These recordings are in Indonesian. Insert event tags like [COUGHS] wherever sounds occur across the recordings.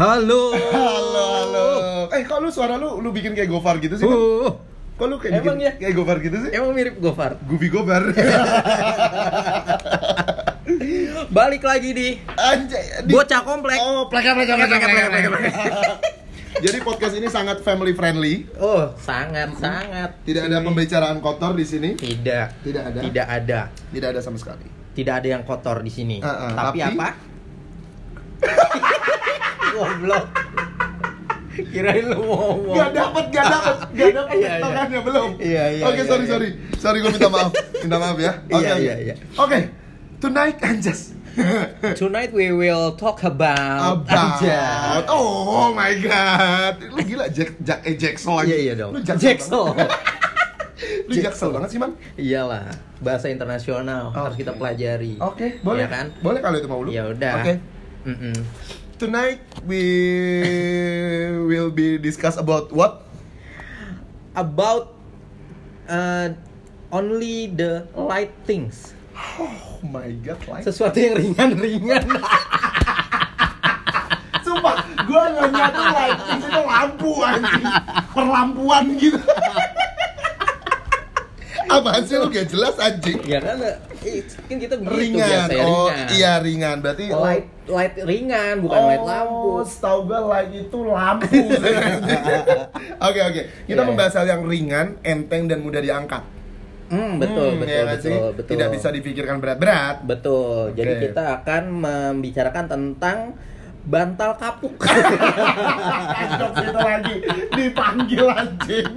Halo. Halo, halo. Eh, kok lu suara lu lu bikin kayak Gofar gitu sih? Uh, Kok lu kayak Emang bikin ya? kayak Gofar gitu sih? emang mirip Gofar. Gubi Gofar. [LAUGHS] Balik lagi di Anjay. di- Bocah Komplek. Oh, pleka pleka pleka Pleka, pleka pleka, pleka. [LAUGHS] Jadi podcast ini sangat family friendly. Oh, sangat sangat. Tidak ada pembicaraan kotor di sini. Tidak. Tidak ada. Tidak ada. Tidak ada sama sekali. Tidak ada yang kotor di sini. Uh, uh, tapi, tapi- apa? [LAUGHS] Goblok. Kirain lu mau ngomong. Gak dapat, gak dapat, gak dapat [LAUGHS] Iya, iya. tangannya belum. Iya, iya, Oke, iya, sorry, iya. sorry, sorry, gue minta maaf, minta maaf ya. Oke, Iya, oke. iya, iya. Oke, tonight Anjas. [LAUGHS] Tonight we will talk about, About, aja. oh my god, lu gila Jack Jack eh Jacksel lagi. Iya iya dong. Lu [LAUGHS] banget. Lu Jacksel banget sih man. Iyalah, bahasa internasional harus Oke. kita pelajari. Oke, boleh Iya kan? Boleh kalau itu mau lu. Ya udah. Oke. Mm-mm. Tonight we will be discuss about what? About uh, only the light things. Oh my god, like. Sesuatu yang ringan-ringan. [LAUGHS] Sumpah, gua nggak tuh lighting itu lampu anjing. Perlampuan gitu. [LAUGHS] Apaan sih lu gak jelas anjing? ya kan? Eh, Kan kita begitu ringan. biasanya oh, ringan. iya ringan. Berarti Light light ringan bukan light lampu. Oh, setahu gue light itu lampu. [LAUGHS] Oke oke. Kita Iya. membahas hal yang ringan, enteng dan mudah diangkat. Hmm, betul, Hmm, betul, ya betul, sih? betul. Tidak bisa dipikirkan berat-berat. Betul. Jadi Oke. kita akan membicarakan tentang bantal kapuk. [LAUGHS] Jok itu lagi dipanggil anjing.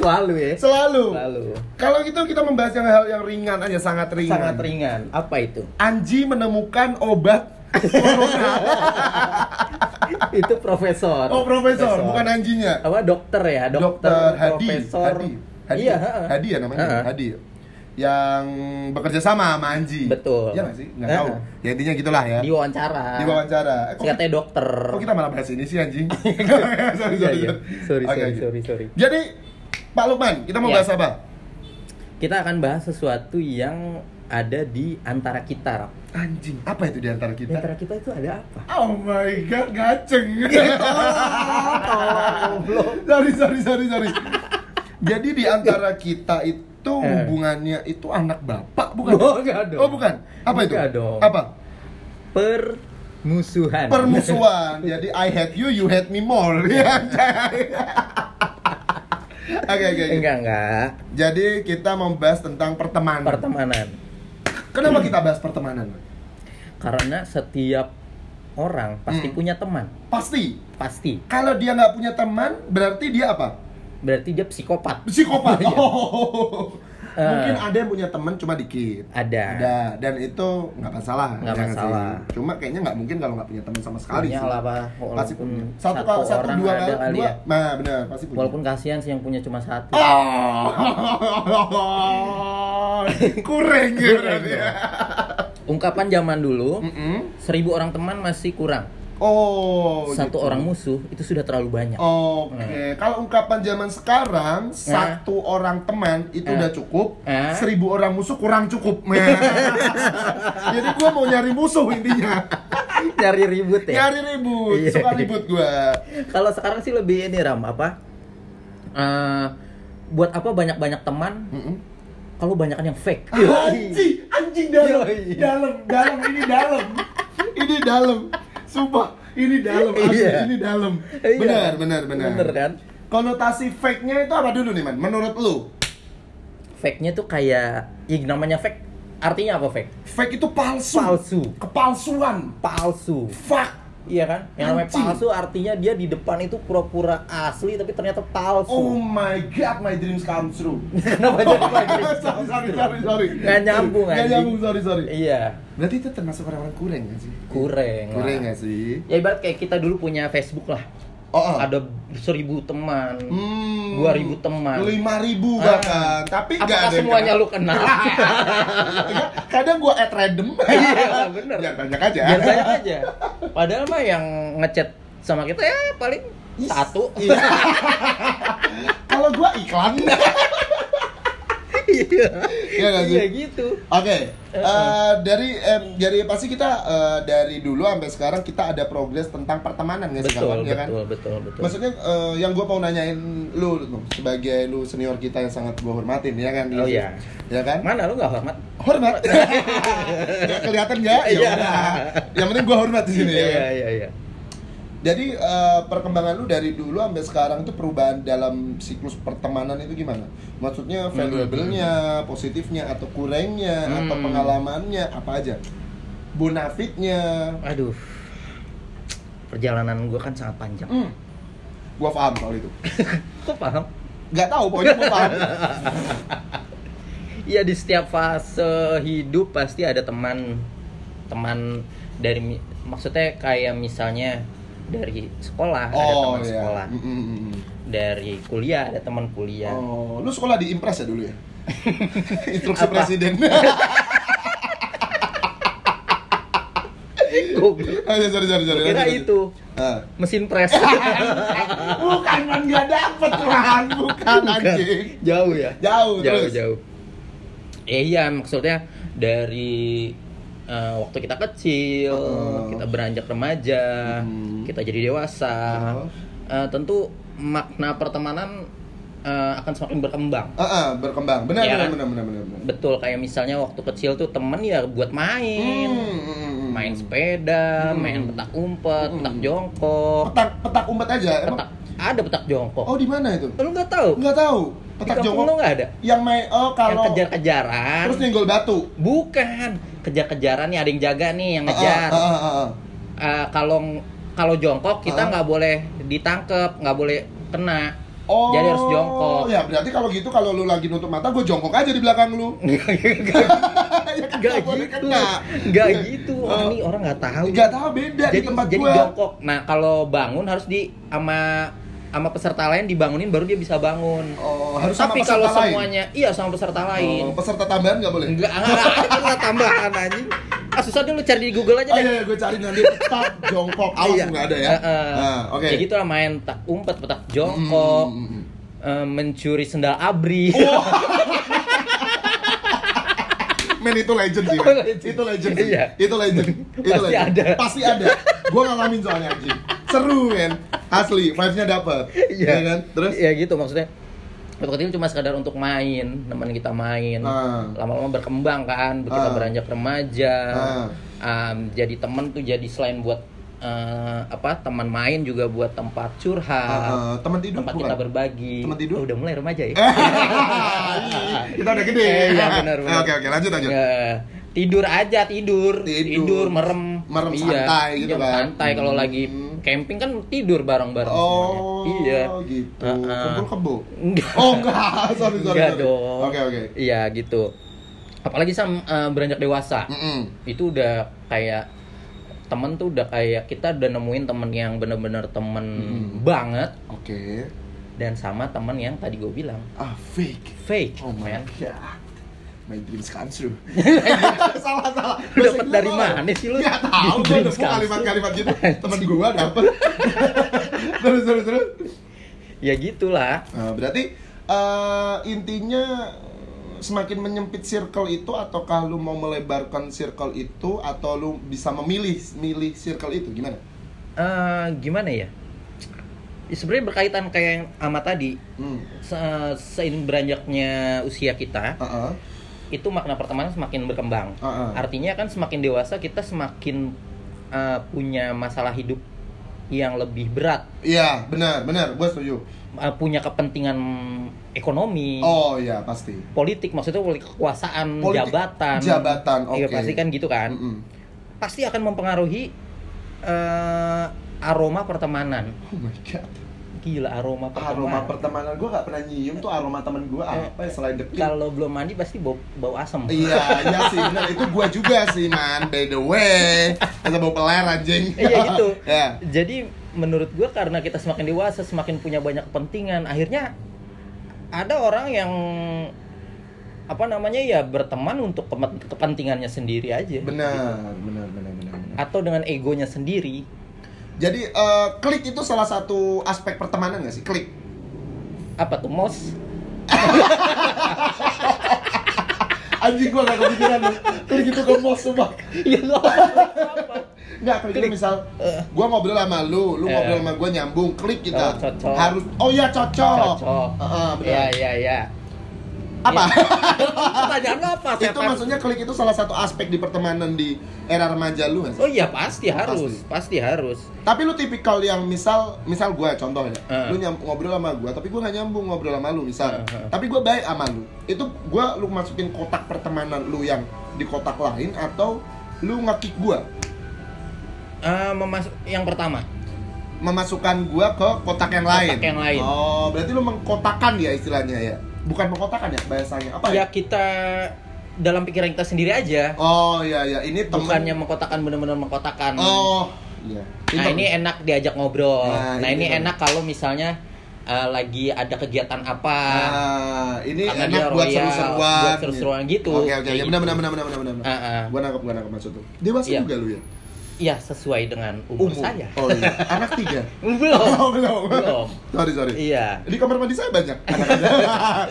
Selalu ya. Selalu. Selalu. Kalau gitu kita membahas yang hal yang ringan aja, sangat ringan. Sangat ringan. Apa itu? Anji menemukan obat corona. [LAUGHS] itu profesor. oh profesor, bukan anjinya. apa dokter ya? Dokter, Dokter Hadi. profesor. Hadi. Hadi. Iya, ya? Hadi ya namanya. Heeh. Hadi. Yang bekerja sama sama Anji. Betul. Iya nggak sih? Nggak tahu. Ya intinya gitulah ya. Di wawancara. Di wawancara. Eh, kok, Katanya dokter. kok kita malah bahas ini sih anjing? [LAUGHS] sorry, Iya, sorry, iya. Sorry, Oke, sorry, oke. sorry, sorry. Jadi, Pak Lukman, kita mau Iya. bahas apa? Kita akan bahas sesuatu yang ada di antara kita. Rap. Anjing, apa itu di antara Di kita? antara kita itu ada apa? Oh my god, gaceng. Goblok. sorry, sorry, sorry, sorry. Jadi di antara kita itu Eh. hubungannya itu anak bapak bukan? Oh, enggak dong. Oh, bukan. Apa itu? Enggak dong. Apa? Permusuhan. Permusuhan. Jadi I hate you, you hate me more. [LAUGHS] Oke, oke. enggak, enggak. Jadi kita membahas tentang pertemanan. Pertemanan. Kenapa kita bahas pertemanan? Karena setiap orang pasti Hmm. punya teman. Pasti. Pasti. Kalau dia nggak punya teman, berarti dia apa? Berarti dia psikopat. Psikopat. [LAUGHS] Iya. Oh. Eh. Mungkin ada yang punya teman cuma dikit. Ada. Ada dan itu nggak masalah. Nggak masalah. sih? Cuma kayaknya nggak mungkin kalau nggak punya teman sama sekali Punya sih. lah, Pak. Pasti punya. Satu, satu satu orang dua ada kali, dua. ya. Nah, benar, pasti punya. Walaupun kasihan sih yang punya cuma satu. [LAUGHS] Oh. kurang ya. Ungkapan zaman dulu, Mm-mm. seribu orang teman masih kurang. Oh. Satu gitu. orang musuh itu sudah terlalu banyak. Oke, kalau ungkapan zaman sekarang satu orang teman itu Eh. udah cukup, Eh. seribu orang musuh kurang cukup. [LAUGHS] Jadi gua mau nyari musuh intinya, Nyari ribut ya. nyari ribut, Iya. suka ribut gua. Kalau sekarang sih lebih ini Ram apa? Eh, buat apa banyak-banyak teman Mm-mm. kalau banyakan yang fake? Anjing, anjing dalam, dalam, dalam, ini dalam, ini dalam, sumpah, ini dalam, asli, Iya. ini dalam. Iya. Benar, benar, benar. Bener kan? Konotasi fake-nya itu apa dulu nih man? Menurut lu? Fake-nya tuh kayak ya namanya fake. Artinya apa fake? Fake itu palsu. Palsu. Kepalsuan. Palsu. Fuck. Iya kan? Yang namanya Anjing. palsu artinya dia di depan itu pura-pura asli tapi ternyata Oh palsu. my god, my dreams come true. [LAUGHS] Kenapa jadi lagi? [LAUGHS] sorry, sorry, sorry, sorry. Nggak nyambung, anjing. nyambung, sorry, sorry. Iya, Berarti itu termasuk orang-orang kurang gak sih? kurang. lah. Kurang gak sih? Ya ibarat kayak kita dulu punya Facebook lah. Oh, oh. Ada seribu teman, Hmm, dua ribu teman. lima ribu Ah. bahkan. Tapi nggak ada semuanya kenal. lu kenal? [LAUGHS] Kadang gua at random. [LAUGHS] Iya, bener. Biar banyak aja. Biar banyak aja. Padahal mah yang ngechat sama kita ya paling Is. satu. Iya. [LAUGHS] Kalau gua iklan. Iya. Iya? Iya gitu. Oke, Eh, eh, dari em, jadi pasti kita eh, dari dulu sampai sekarang kita ada progres tentang pertemanan nggak sih kawan, ya kan? betul, betul, betul. Maksudnya eh, yang gue mau nanyain lu lu, sebagai lu senior kita yang sangat gue hormatin ya kan? Oh, iya. Ya kan? Mana lu nggak hormat? Hormat. [LAUGHS] Nggak kelihatan? Ya Iya. udah. Yang penting gue hormat di sini ya. Iya, kan? iya, iya. Jadi eh, perkembangan lu dari dulu sampai sekarang itu perubahan dalam siklus pertemanan itu gimana? Maksudnya valuable-nya, positifnya atau kurangnya atau Hmm. pengalamannya apa aja? Bonafitnya. Aduh. Perjalanan gua kan sangat panjang. Hmm. Gua paham soal itu. [LAUGHS] Kok paham? Gak tahu pokoknya gua paham. [LAUGHS] Iya di setiap fase hidup pasti ada teman teman dari maksudnya kayak misalnya dari sekolah ada Oh teman iya. sekolah Mm, mm, mm. dari kuliah ada teman kuliah Oh, lu sekolah di Impres ya dulu ya? [LAUGHS] Instruksi Apa? presiden. [LAUGHS] Goblok. Ah, sorry, sorry, sorry. kira itu Ah. mesin pres [LAUGHS] Bukan man gak dapet kan, bukan anjing. jauh ya Jauh, jauh terus. jauh Eh, iya maksudnya dari eh, waktu kita kecil Oh. kita beranjak remaja Hmm. kita jadi dewasa Oh. Eh, tentu makna pertemanan eh, akan semakin berkembang Ah, ah, berkembang. Benar, Iya benar, kan? benar, benar, benar, benar. betul kayak misalnya waktu kecil tuh temen ya buat main Hmm, hmm, hmm, main sepeda Hmm. main petak umpet Hmm. petak jongkok Petak petak umpet aja. Emang? petak ada petak jongkok Oh, di mana itu? lu nggak tahu Enggak tahu. Di Petak lu jongkok nggak ada yang main oh yang kalau kejar-kejaran terus nyenggol batu. bukan kejar-kejaran nih ada yang jaga nih yang Ah, ngejar ah, ah, ah. Eh, kalau kalau jongkok kita nggak boleh ditangkep nggak boleh kena Oh, Jadi harus jongkok. Ya, berarti kalau gitu kalau lu lagi nutup mata, gue jongkok aja di belakang lu. [LAUGHS] [LAUGHS] ya kan Gak nggak boleh gitu, kena. gak Ya. gitu. Oh. Orang nih orang nggak tahu. Nggak tahu beda jadi di tempat jadi gua. jongkok. Nah kalau bangun harus di sama sama peserta lain dibangunin baru dia bisa bangun. Oh, harus sama Tapi peserta kalau lain? semuanya iya sama peserta lain. Oh, peserta tambahan nggak boleh? Enggak, enggak ada tambahan anjing. Ah susah dulu cari di Google aja Oh deh. iya, iya gue cari nanti petak jongkok. Awas Iya. nggak ada ya. Heeh. Nah, oke. Ya gitu lah main tak umpet, petak jongkok, Mm, mm, mm, mm. eh, mencuri sendal abri. [LAUGHS] Men itu legend sih. Oh. Itu legend sih. Iya. Itu legend. Itu Pasti legend. ada. Pasti ada. Gue ngalamin soalnya anjing. Seru men. Asli, vibes-nya dapet. Iya kan? Terus ya gitu maksudnya. Waktu kecil cuma sekadar untuk main, teman kita main. Ah. Lama-lama berkembang kan, kita Ah. beranjak remaja. Ah. Um, jadi temen tuh jadi selain buat eh, apa teman main juga buat tempat curhat, Ah, ah. teman tidur tempat bukan? kita berbagi. Teman tidur? Oh, udah mulai remaja ya. [LAUGHS] kita udah gede. Eh, iya, benar, benar. Oke, oke, lanjut lanjut. Ya, tidur aja tidur Tidur. merem Merem iya. santai gitu Iya, kan. santai kalau Hmm. lagi camping kan tidur bareng-bareng Oh, semuanya iya gitu. Heeh. Kumpul kebo. enggak Oh, enggak. [LAUGHS] Sorry, sorry. enggak sorry. dong Oke, oke. iya gitu apalagi sama eh, beranjak dewasa Mm-mm. itu udah kayak temen tuh udah kayak kita udah nemuin temen yang bener-bener temen Hmm. banget Oke. dan sama temen yang tadi gue bilang Ah, fake. fake Oh my man god. My dreams come true. [LAUGHS] salah salah. Lu dapet dari mana sih lu? Gak tahu, gue nemu kalimat-kalimat gitu. Temen gua dapet. [LAUGHS] terus terus terus. ya gitulah Nah, berarti eh, intinya semakin menyempit circle itu ataukah lu mau melebarkan circle itu atau lu bisa memilih milih circle itu gimana? Eh, gimana ya? Ya, Sebenarnya berkaitan kayak yang sama tadi Hmm. se- seiring beranjaknya usia kita Heeh. Itu makna pertemanan semakin berkembang. Heeh. Artinya kan semakin dewasa kita semakin eh, punya masalah hidup yang lebih berat, Iya, benar, benar, gua setuju. Eh, punya kepentingan ekonomi, Oh iya, pasti. politik maksudnya politik kekuasaan, Politik, jabatan, jabatan, Iya, oke. pasti kan gitu kan. Mm-mm. Pasti akan mempengaruhi eh, aroma pertemanan. Oh my god. Gila aroma pertemanan. Aroma pertemanan gua gak pernah nyium tuh aroma temen gua apa ya selain deket. Kalau belum mandi pasti bau bau asam. Iya, iya sih benar itu gua juga sih man. By the way, masa bau peler anjing. [LAUGHS] Iya gitu. [LAUGHS] ya. Jadi menurut gua karena kita semakin dewasa, semakin punya banyak kepentingan, akhirnya ada orang yang apa namanya ya berteman untuk kepen- kepentingannya sendiri aja. Benar, benar, benar, benar. benar. Atau dengan egonya sendiri. Jadi eh, klik itu salah satu aspek pertemanan gak sih? Klik. Apa tuh mos? [LAUGHS] Anjing gua gak kepikiran. Klik itu gembos semua. Iya apa? Enggak, klik itu misal gua ngobrol sama lu, lu Eh. ngobrol sama gua nyambung, klik kita. Oh, cocok. Harus Oh iya cocok. Cocok. Heeh, benar. Iya iya iya. Apa? Pertanyaan lu apa? itu Setan? maksudnya klik itu salah satu aspek di pertemanan di era remaja lu sih? Oh iya pasti harus, pasti harus. Tapi lu tipikal yang misal, misal gue contoh ya, Heeh. lu nyam, ngobrol sama gue, tapi gue nggak nyambung ngobrol sama lu misal, Heeh. tapi gue baik sama lu, itu gue lu masukin kotak pertemanan lu yang di kotak lain atau lu ngekick gue, Ah, memasuk yang pertama. memasukkan gue ke kotak yang lain. Kotak yang lain. Oh, berarti lu mengkotakan ya istilahnya ya, bukan mengkotakan ya bahasanya apa ya? Ya kita dalam pikiran kita sendiri aja. Oh iya iya, ini temen. Bukannya mengkotakan benar-benar mengkotakan. Oh iya. Nah ini enak diajak ngobrol. Nah, Nah, ini ini enak kalau misalnya eh, lagi ada kegiatan apa. Nah, ini Karena enak buat seru-seruan. buat seru-seruan gitu. Oke oke, ya benar gitu. benar benar benar benar benar. Ah, ah. Gua nangkep gua nangkep maksud lu. Dewasa Iya. juga lu ya? Iya sesuai dengan umur, saya. Oh iya. Anak tiga. [LAUGHS] Belum. Oh, belum. Belum. Sorry sorry. Iya. Di kamar mandi saya banyak. anak-anak.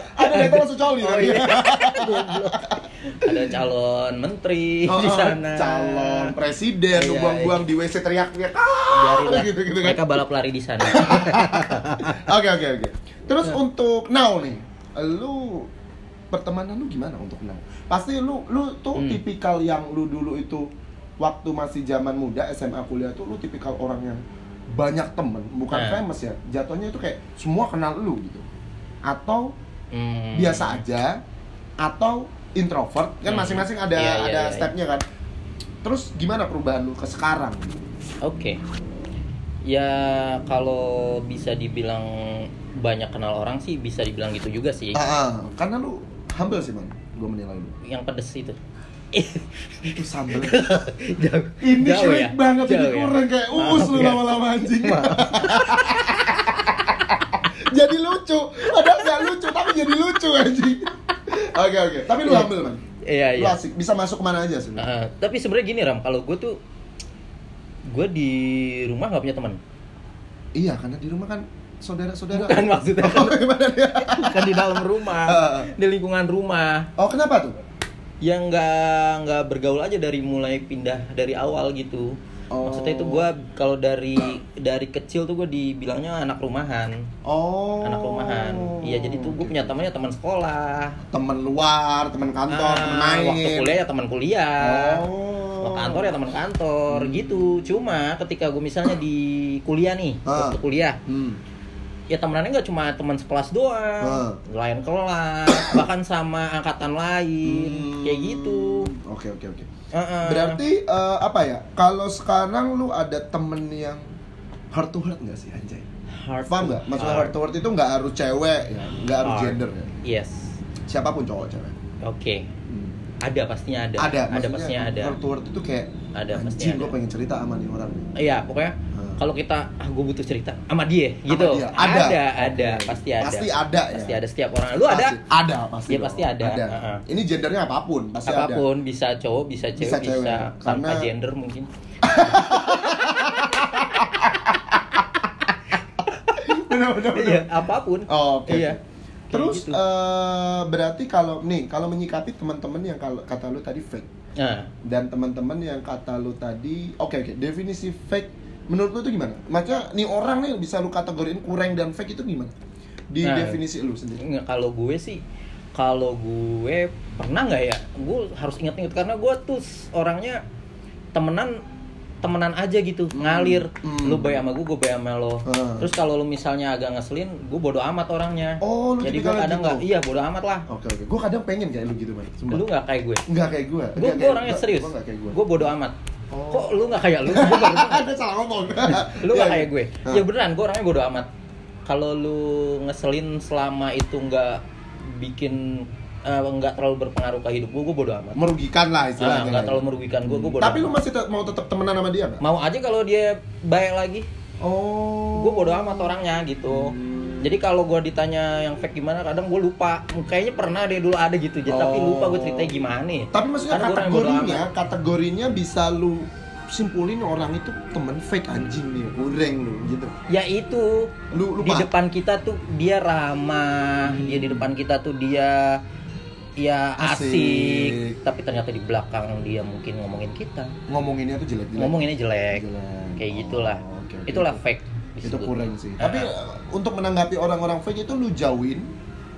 [LAUGHS] Ada yang langsung coli. Oh, iya. [LAUGHS] Ada calon menteri Oh, di sana. Calon presiden, Iya, buang-buang di WC teriak-teriak. Ah, gitu gitu kan. Mereka balap lari di sana. Oke oke oke. Terus Iya. untuk now nih, lu pertemanan lu gimana untuk now? Pasti lu lu tuh Hmm. tipikal yang lu dulu itu waktu masih zaman muda SMA kuliah tuh lu tipikal orang yang banyak temen, bukan Nah. famous ya. Jatuhnya itu kayak semua kenal lu gitu. Atau Hmm. biasa aja atau introvert kan Hmm. masing-masing ada Iya, iya, ada iya, stepnya kan. Terus gimana perubahan lu ke sekarang? Oke. Ya kalau bisa dibilang banyak kenal orang sih bisa dibilang gitu juga sih. Ah, ah, karena lu humble sih, Bang. Gua menilai lu. Yang pedes itu. Itu sambel. [LAUGHS] Jauh. Ini Jauh ya? banget ini Jauh ya? kurang kayak uus lu ya. lama-lama anjing. [LAUGHS] jadi lucu. Padahal gak lucu tapi jadi lucu anjing. Oke oke. Tapi lu Iya. humble man. Iya Lu iya. asik. Bisa masuk ke mana aja sih. Nah, tapi sebenarnya gini Ram, kalau gue tuh gue di rumah nggak punya teman. Iya karena di rumah kan saudara-saudara. Bukan maksudnya [LAUGHS] Oh, gimana dia? bukan di dalam rumah, Heeh. di lingkungan rumah. Oh kenapa tuh? Yang nggak nggak bergaul aja dari mulai pindah dari awal gitu. Oh. Maksudnya itu gue kalau dari dari kecil tuh gue dibilangnya anak rumahan, Oh. anak rumahan. Iya jadi tuh gue punya temannya teman sekolah. teman luar, teman kantor, teman Ah, main. Waktu kuliah ya teman kuliah. Oh. Waktu kantor ya teman kantor gitu. Cuma ketika gue misalnya di kuliah nih, Ah. waktu kuliah, Hmm. Ya temenannya nggak cuma teman sekelas doang, Ah. lain kelas, [COUGHS] bahkan sama angkatan lain, Hmm. kayak gitu. Oke oke oke. Heeh. Berarti eh, apa ya? Kalau sekarang lu ada temen yang heart to heart nggak sih anjay? Heart Paham nggak? Maksudnya heart heart. to heart itu nggak harus cewek, ya. nggak harus Heart. gender ya. Yes, Siapa pun cowok cewek. oke. Hmm. Ada pastinya ada. Ada, ada pastinya ada. Heart to heart itu kayak Ada, anjing gue pengen cerita sama nih orang. Iya, pokoknya. Kalau kita ah gue butuh cerita sama dia gitu. dia. Ada. ada, ada, pasti ada. Pasti ada ya. Pasti ada setiap orang. Lu ada? Pasti. Ada pasti. Iya, dong. pasti ada. Heeh. Ini gendernya apa pun, pasti ada. apa pun bisa cowok bisa cewek Bisa bisa, cewek, tanpa karena- gender mungkin [LAUGHS] Benar benar benar. iya apa pun Oh, oke. iya Terus gitu. eh, berarti kalau nih kalau menyikapi teman-teman yang kalau kata lu tadi fake nah dan teman-teman yang kata lu tadi oke oke definisi fake menurut lu itu gimana? Maksudnya nih orang nih bisa lu kategoriin kurang dan fake itu gimana? Di Nah. definisi lu sendiri. nggak kalau gue sih kalau gue pernah nggak ya gue harus inget-inget karena gue tuh orangnya temenan temenan aja gitu ngalir Hmm. lu baik sama gue gue baik sama lo Hmm. terus kalau lu misalnya agak ngeselin gue bodo amat orangnya Oh, lu jadi gue kadang gitu? nggak iya bodo amat lah Oke oke. Gue kadang pengen kayak lu gitu man. Sumpah. lu nggak kayak gue Enggak kayak gue. gue orangnya serius enggak gue bodo amat Oh. kok lu nggak kayak lu gue [LAUGHS] salah ngomong. [LAUGHS] lu Iya, gak kayak iya. gue ya beneran gue orangnya bodo amat kalau lu ngeselin selama itu nggak bikin eh, nggak terlalu berpengaruh ke hidup gue gue bodo amat merugikan lah Ah, istilahnya. nggak terlalu merugikan gue gue bodo Tapi amat. lu masih mau tetap temenan sama dia nggak? mau aja kalau dia baik lagi Oh. gue bodo amat orangnya gitu Hmm. Jadi kalau gue ditanya yang fake gimana kadang gue lupa kayaknya pernah deh dulu ada gitu jadi tapi Oh. lupa gue ceritanya gimana Tapi maksudnya Karena kategorinya, kategorinya bisa lu simpulin orang itu temen fake anjing nih, goreng lu gitu. ya itu Lu di lupa. depan kita tuh dia ramah dia di depan kita tuh dia ya asik, Asik. tapi ternyata di belakang dia mungkin ngomongin kita Ngomonginnya tuh jelek-jelek. ngomonginnya jelek Jelek. kayak Oh, gitulah oke, oke, itulah oke. fake Itu kurang sih. Tapi uh, untuk menanggapi orang-orang fake itu lu jauhin,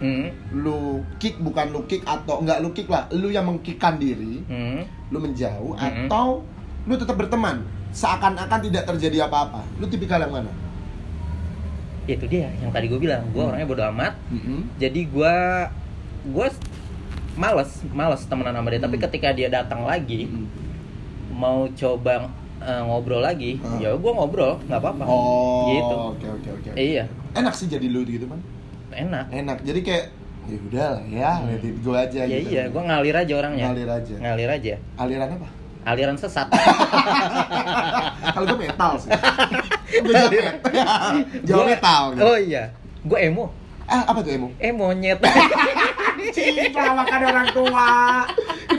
Hmm, lu kick bukan lu kick atau enggak lu kick lah, lu yang mengkickkan diri, hmm. lu menjauh Mm-mm. atau lu tetap berteman seakan-akan tidak terjadi apa-apa. Lu tipikal yang mana? Ya, itu dia yang tadi gue bilang gue Hmm. orangnya bodo amat Mm-mm. jadi gue gue males males temenan sama dia tapi Hmm. ketika dia datang lagi Mm-mm. mau coba eh, ngobrol lagi Ah. ya gue ngobrol nggak apa-apa Oh, gitu oke oke oke. iya Enak sih jadi lu gitu man. enak Enak. Jadi kayak ya udah lah ya, Hmm. let go aja ya gitu. iya gue ngalir aja orangnya ngalir aja. ngalir aja Aliran apa? aliran sesat [LAUGHS] Kalau gue metal sih. Gue Gua- metal. gitu. oh iya gue emo Ah, apa tuh emo? emonyet [LAUGHS] Cinta makan orang tua.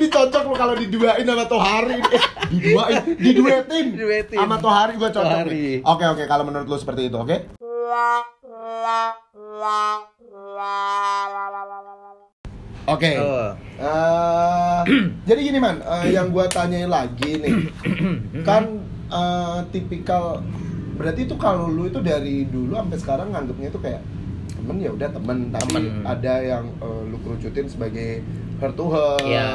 Ini cocok lo kalau diduain sama Tohari. Eh, diduain, diduetin. Diduetin. Sama Tohari gua cocok. Tohari. nih. Oke oke kalau menurut lo seperti itu, oke? Oke. Eh, [CLEARS THROAT] jadi gini man, eh, yang gua tanyain lagi nih, [CLEARS THROAT] kan eh, tipikal berarti itu kalau lu itu dari dulu sampai sekarang nganggapnya itu kayak temen ya udah temen, tapi Temen. ada yang eh, lu kerucutin sebagai heart to heart, Ya.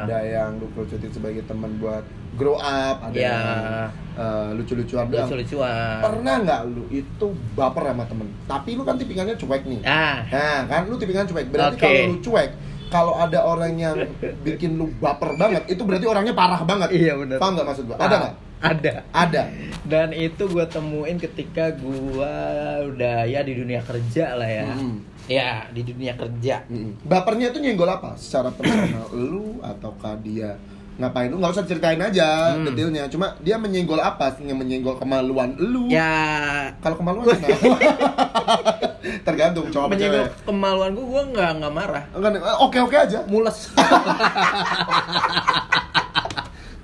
ada yang lu kerucutin sebagai teman buat grow up, ada Ya. yang eh, lucu-lucuan lucu-lucuan Pernah nggak lu itu baper sama temen? Tapi lu kan tipikalnya cuek nih. ah Nah, kan lu tipikalnya cuek. Berarti Oke. kalau lu cuek, kalau ada orang yang bikin lu baper banget, itu berarti orangnya parah banget. Iya, bener. Paham nggak maksud gua? Ada nggak? Ada Ada. dan itu gue temuin ketika gue udah ya di dunia kerja lah ya Mm. ya di dunia kerja Mm-mm. Bapernya itu nyenggol apa? Secara personal [CLEARS THROAT] lu ataukah dia ngapain lu? Nggak usah ceritain aja Hmm. detailnya. Cuma dia menyenggol apa? Yang menyenggol kemaluan lu? ya Kalau kemaluan kenapa? [LAUGHS] Tergantung cowok apa menyinggung cewek. kemaluan gue gue nggak nggak marah eh, Oke-oke aja. mules [LAUGHS]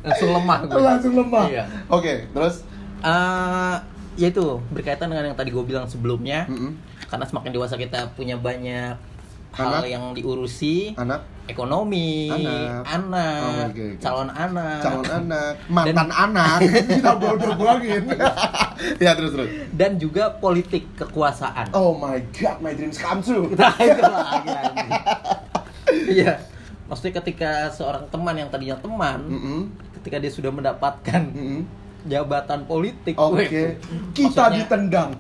langsung lemah gue Langsung lemah. Iya. Oke, terus Eh, ya itu berkaitan dengan yang tadi gue bilang sebelumnya Mm-mm. karena semakin dewasa kita punya banyak hal Anak. yang diurusi anak ekonomi Anak. anak, Oh, oke, oke. calon anak calon anak, mantan [LAUGHS] anak, kita bodoh buangin. [LAUGHS] ya terus terus. dan juga politik kekuasaan Oh my god, my dreams come true. [LAUGHS] Nah, itu lagi. Iya. Maksudnya ketika seorang teman yang tadinya teman, Mm-mm, ketika dia sudah mendapatkan mm-mm. jabatan politik, Oke, weh, kita maksudnya- ditendang.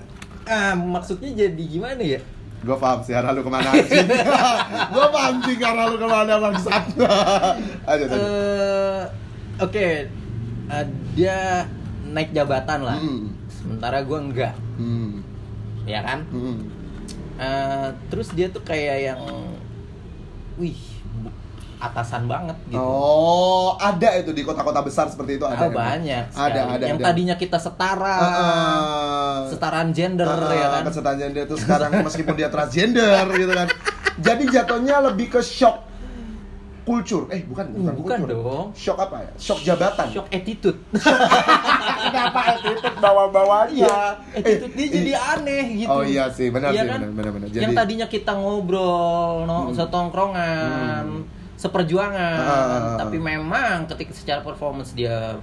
ah, maksudnya jadi gimana ya? Gue paham sih arah lu ke mana sih. [LAUGHS] Gue paham sih arah lu ke mana bangsat. Ayo tadi. Eh, Oke, eh, dia naik jabatan lah. Mm, Sementara gue enggak, mm, ya kan? mm. Eh, terus dia tuh kayak yang, wih, atasan banget gitu. Oh, ada itu di kota-kota besar seperti itu ada. Ah, emang. banyak Ada, sekali. ada. yang ada. tadinya kita setara ah. setaraan gender Ah, ya kan kesetaraan gender itu sekarang meskipun dia transgender gitu kan. Jadi jatuhnya lebih ke shock kultur. Eh, bukan, bukan, bukan kultur. dong Shock apa ya? Shock jabatan. shock attitude [LAUGHS] Kenapa attitude bawa-bawanya? iya attitude dia Eh, jadi i- aneh gitu Oh iya sih, benar Iya sih, kan? benar, benar, benar. yang Jadi- tadinya kita ngobrol no Hmm. setongkrongan seperjuangan Ah. tapi memang ketika secara performance dia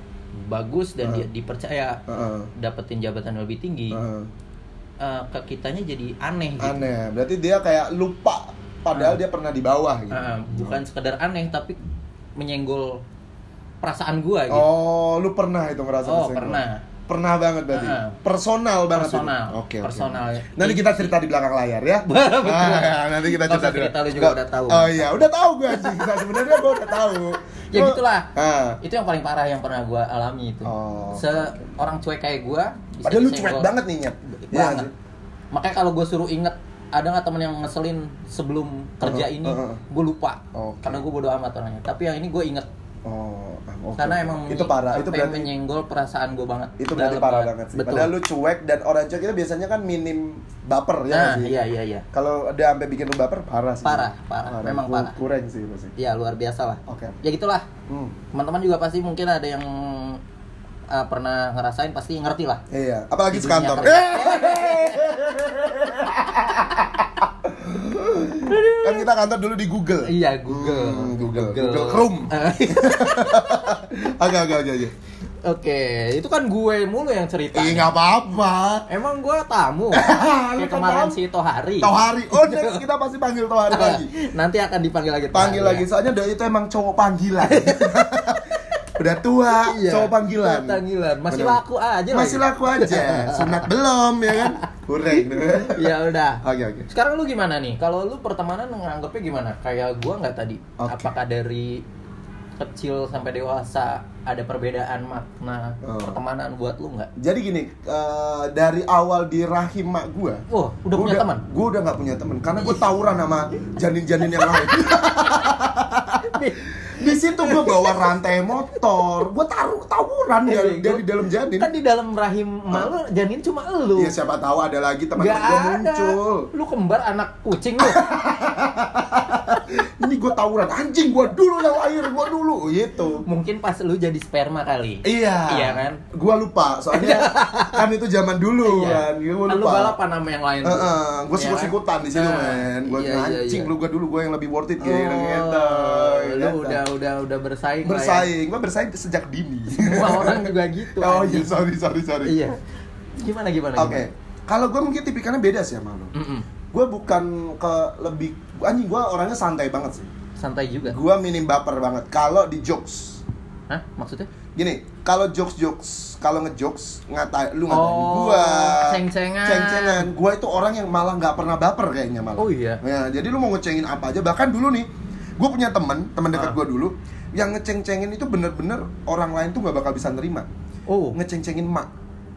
bagus dan Ah. dia dipercaya Heeh. dapetin jabatan lebih tinggi heeh. eh, ke kitanya jadi aneh gitu Aneh. Berarti dia kayak lupa padahal Ah. dia pernah di bawah gitu. Ah, bukan sekedar aneh tapi menyenggol perasaan gua gitu Oh, lu pernah itu ngerasa Oh, pernah. Pernah banget berarti. Personal banget. Personal. Oke, oke. Personal. Nanti kita cerita di belakang layar ya. [LAUGHS] Betul. Ah, ya, nanti kita cerita usah di cerita, lu juga udah tahu. Oh iya, udah tahu gue sih. Sebenarnya gue udah tahu. Ya gitulah. Ah. itu yang paling parah yang pernah gua alami itu Oh, seorang cuek kayak gua bisa Padahal lu cuek banget nih, Nyet. Iya banget sih. makanya kalau gue suruh inget ada nggak temen yang ngeselin sebelum kerja Uh-uh, ini uh-uh. gue lupa Oke. karena gue bodo amat orangnya tapi yang ini gue inget Oh, ah, oke, karena emang itu parah, itu berarti menyenggol perasaan gue banget itu berarti Dalam parah banget sih. betul Padahal lu cuek dan orang cuek itu biasanya kan minim baper ya nah sih. iya iya iya Kalau udah sampai bikin lu baper parah sih. Parah, parah. Memang Ku- parah. Kurang sih itu sih. ya luar biasa lah Oke. ya gitulah Hmm. teman-teman juga pasti mungkin ada yang uh, pernah ngerasain pasti ngerti lah Iya, apalagi sekantor. [LAUGHS] [LAUGHS] kan kita kantor dulu di Google Iya, Google. Hmm, Google. Google Chrome. [LAUGHS] oke oke oke oke Oke, itu kan gue mulu yang cerita. Ih nggak apa-apa Emang gue tamu. [LAUGHS] Lu Kayak kan kemarin tamu. si Tohari. Tohari oh next [LAUGHS] kita pasti panggil Tohari lagi Nanti akan dipanggil lagi. panggil lagi ya. soalnya doi itu emang cowok panggilan udah tua Iya, cowok panggilan panggilan. Masih Bener. laku aja masih lagi. laku aja sunat belum ya kan kurang [LAUGHS] Ya udah. oke oke Sekarang lu gimana nih? Kalau lu pertemanan nganggapnya gimana? Kayak gua nggak tadi. Oke. Apakah dari kecil sampai dewasa ada perbedaan makna Oh. pertemanan buat lu nggak? jadi gini eh, dari awal di rahim mak gua Wah, udah gua punya teman? Gue udah gak punya teman karena gue tawuran sama janin-janin yang lain. [LAUGHS] di situ gue bawa rantai motor, gue taruh tawuran Iya, dari, iya, dari dalam janin. Kan di dalam rahim emak lu janin cuma elu. Iya siapa tahu ada lagi Gak teman-teman gue muncul. Lu kembar anak kucing lu. [LAUGHS] Ini gue tawuran anjing gue dulu yang lahir gue dulu gitu. Mungkin pas lu jadi sperma kali. Iya. Iya kan? Gue lupa soalnya [LAUGHS] kan itu zaman dulu kan. Gue Kan lu lupa. balapan sama yang lain. tuh. gue Iya sikut-sikutan di situ Nah, men. Gue iya, iya, anjing iya. lu gue dulu gue yang lebih worth it Oh, gitu. gitu. lu udah udah udah bersaing ya. bersaing. Gue bersaing sejak dini. Semua orang juga gitu. Oh iya, sorry, sorry, sorry. Iya. Gimana gimana? Oke. Kalau gue mungkin tipikalnya beda sih sama lo. Mm-mm. Gue bukan ke lebih anjing gue orangnya santai banget sih. Santai juga. Gue minim baper banget. Kalau di jokes, Hah? Maksudnya? gini, kalau jokes jokes, kalau ngejokes ngata lu ngatain Oh, gua, ceng-cengan. ceng-cengan. Gua itu orang yang malah nggak pernah baper kayaknya malah. Oh iya. Ya, jadi lu mau ngecengin apa aja. Bahkan dulu nih, gue punya teman, teman dekat Ah. gua dulu, yang ngeceng-cengin itu bener-bener orang lain tuh nggak bakal bisa nerima. Oh. Ngeceng-cengin mak.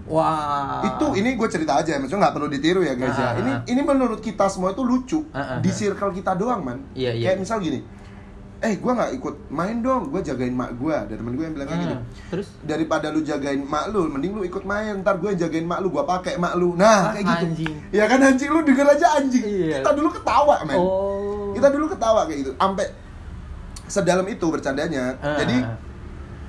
Wah. Itu ini gue cerita aja, maksudnya nggak perlu ditiru ya guys Ah, ya. Ini ah. ini menurut kita semua itu lucu Ah, ah, di ah. circle kita doang man. Iya, iya. Kayak misal gini, eh gue nggak ikut main dong, gue jagain mak gue. Ada temen gue yang bilang kayak gitu. Terus? Daripada lu jagain mak lu, mending lu ikut main. Ntar gue jagain mak lu, gue pakai mak lu. Nah, Ah, kayak gitu. anjing. Ya kan anjing lu denger aja anjing. Iya. Kita dulu ketawa men. Oh. Kita dulu ketawa kayak gitu. Sampai sedalam itu bercandanya. Ah. Jadi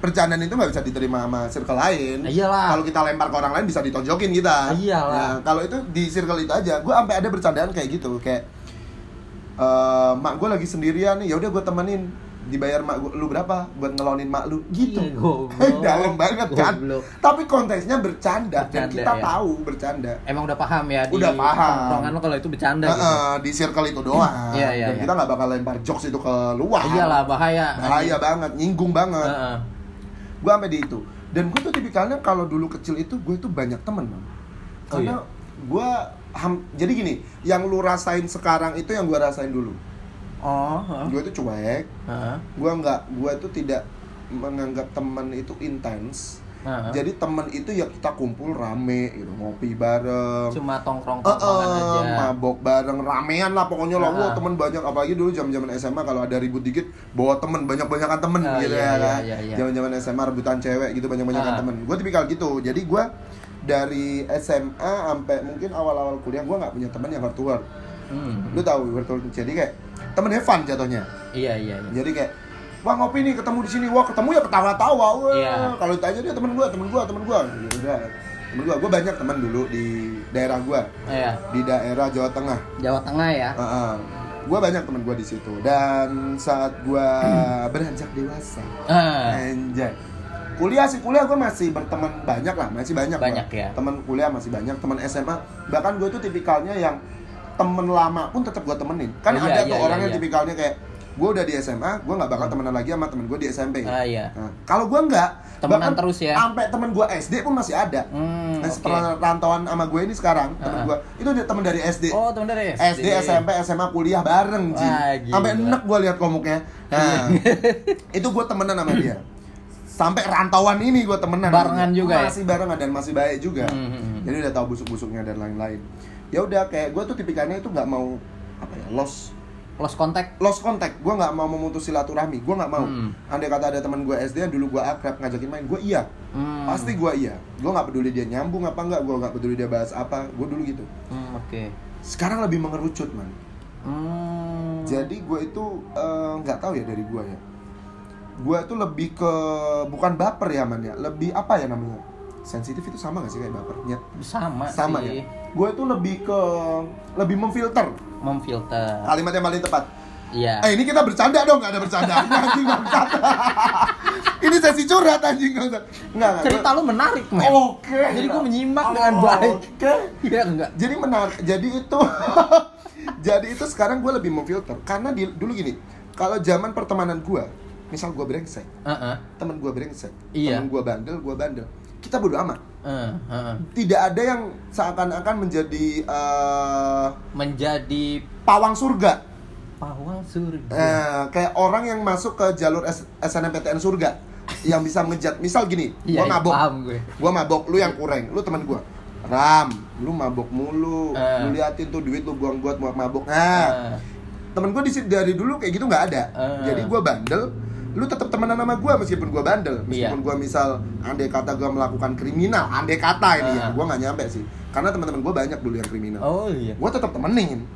bercandaan itu nggak bisa diterima sama circle lain. Iyalah. Kalau kita lempar ke orang lain bisa ditonjokin kita. Iyalah. Nah, kalau itu di circle itu aja, gue sampai ada bercandaan kayak gitu, kayak eh mak gue lagi sendirian nih, ya udah gue temenin dibayar mak gua, lu berapa buat ngelonin mak lu gitu Ih, [LAUGHS] goblok. dalam banget kan Goblok. tapi konteksnya bercanda, dan Bercanda, kita ya. tahu bercanda Emang udah paham ya di Udah paham. tongkrongan lo kalau itu bercanda Nah, gitu. di circle itu doang [CLEARS THROAT] Iya, iya, dan iya. kita nggak bakal lempar jokes itu ke luar Iyalah bahaya. bahaya banget nyinggung banget Heeh. gue sampai di itu dan gue tuh tipikalnya kalau dulu kecil itu gue tuh banyak temen. Oh, karena iya? gue ham- jadi gini yang lu rasain sekarang itu yang gue rasain dulu Oh, heeh. gue tuh cuek Heeh. gue nggak gue tuh tidak menganggap teman itu intens Heeh. jadi teman itu ya kita kumpul rame gitu ngopi bareng cuma Eh, tongkrong-tongkrongan eh, aja. mabok bareng ramean lah pokoknya lah Ah. wah temen banyak apalagi dulu zaman zaman SMA kalau ada ribut dikit bawa temen banyak banyakan temen Ah, gitu iya, ya iya, kan iya, iya. zaman zaman SMA rebutan cewek gitu banyak banyakan Ah. temen gue tipikal gitu jadi gue dari SMA sampai mungkin awal awal kuliah gue nggak punya temen yang hardcore Hmm. lu tahu hardcore jadi kayak temen fun jatuhnya Iya, iya, iya. jadi kayak wah ngopi nih ketemu di sini wah ketemu ya ketawa-tawa wah Iya. kalau ditanya dia temen gue temen gue temen gue ya udah temen gue gue banyak temen dulu di daerah gue Iya. di daerah Jawa Tengah. Jawa Tengah ya. gue banyak temen gue di situ dan saat gue beranjak dewasa, Ah. anjay. Kuliah sih kuliah gue masih berteman banyak lah, masih banyak. Banyak gua. ya. Teman kuliah masih banyak, teman SMA bahkan gue tuh tipikalnya yang temen lama pun tetap gue temenin. Kan Iya, ada iya, tuh iya, orang yang iya. tipikalnya kayak gue udah di SMA, gue nggak bakal temenan lagi sama temen gue di SMP. Ah, iya. Nah, kalau gue nggak, Temenan terus ya? Sampai temen gue SD pun masih ada. Hmm, Nah, setelah rantauan sama gue ini sekarang, temen Ah. gue itu dia temen dari SD. Oh, teman dari SD, SMP, SMA, kuliah bareng, Ji. Sampai enek gue lihat komuknya. Nah, [LAUGHS] itu gue temenan sama dia. Sampai rantauan ini gue temenan. Barengan juga ya? Masih barengan dan masih baik juga. Hmm, hmm, hmm. Jadi udah tahu busuk-busuknya dan lain-lain. Ya udah kayak gue tuh tipikalnya itu nggak mau apa ya lost. Lost contact. lost contact. Gue nggak mau memutus silaturahmi. Gue nggak mau. Hmm. andai kata ada teman gue SD yang dulu gue akrab ngajakin main gue iya. Hmm. pasti gue iya. Gue nggak peduli dia nyambung apa nggak gue nggak peduli dia bahas apa. Gue dulu gitu. Hmm, oke. sekarang lebih mengerucut man. Hmm. jadi gue itu eh, nggak tahu ya dari gue ya. Gue itu lebih ke bukan baper ya man ya. Lebih apa ya namanya sensitif itu sama gak sih kayak baper Nyet. sama, sama sih. ya gue itu lebih ke lebih memfilter memfilter. Kalimat yang paling tepat. Iya. Eh ini kita bercanda dong, nggak ada bercanda. [LAUGHS] anjing [LAUGHS] ini sesi curhat anjing. Enggak, enggak. Cerita lu menarik, men. Oke. Jadi gua menyimak Oh, dengan baik. Oke. Iya enggak? Jadi menarik. Jadi itu [LAUGHS] Jadi itu sekarang gue lebih memfilter karena di, dulu gini, kalau zaman pertemanan gue, misal gue brengsek, Heeh. temen gue brengsek, Iya. temen gue bandel, gue bandel, kita bodo amat. Heeh, heeh. Tidak ada yang seakan-akan menjadi eh, Menjadi pawang surga. pawang surga. Eh, kayak orang yang masuk ke jalur S- SNMPTN surga yang bisa ngejat. Misal gini, Iya, gua iya, mabok. paham gue. Gua mabok, lu yang kurang, lu teman gua. Ram, lu mabok mulu. Eh. Lu liatin tuh duit lu buang buat mabok. Nah, temen gua di dari dulu kayak gitu nggak ada. Eh. Jadi gua bandel, lu tetap temenan sama gua meskipun gua bandel. Meskipun Iya. gua misal andai kata gua melakukan kriminal, andai kata ini ya, Eh. gua nggak nyampe sih. Karena teman-teman gua banyak dulu yang kriminal. Oh iya. Gua tetap temenin.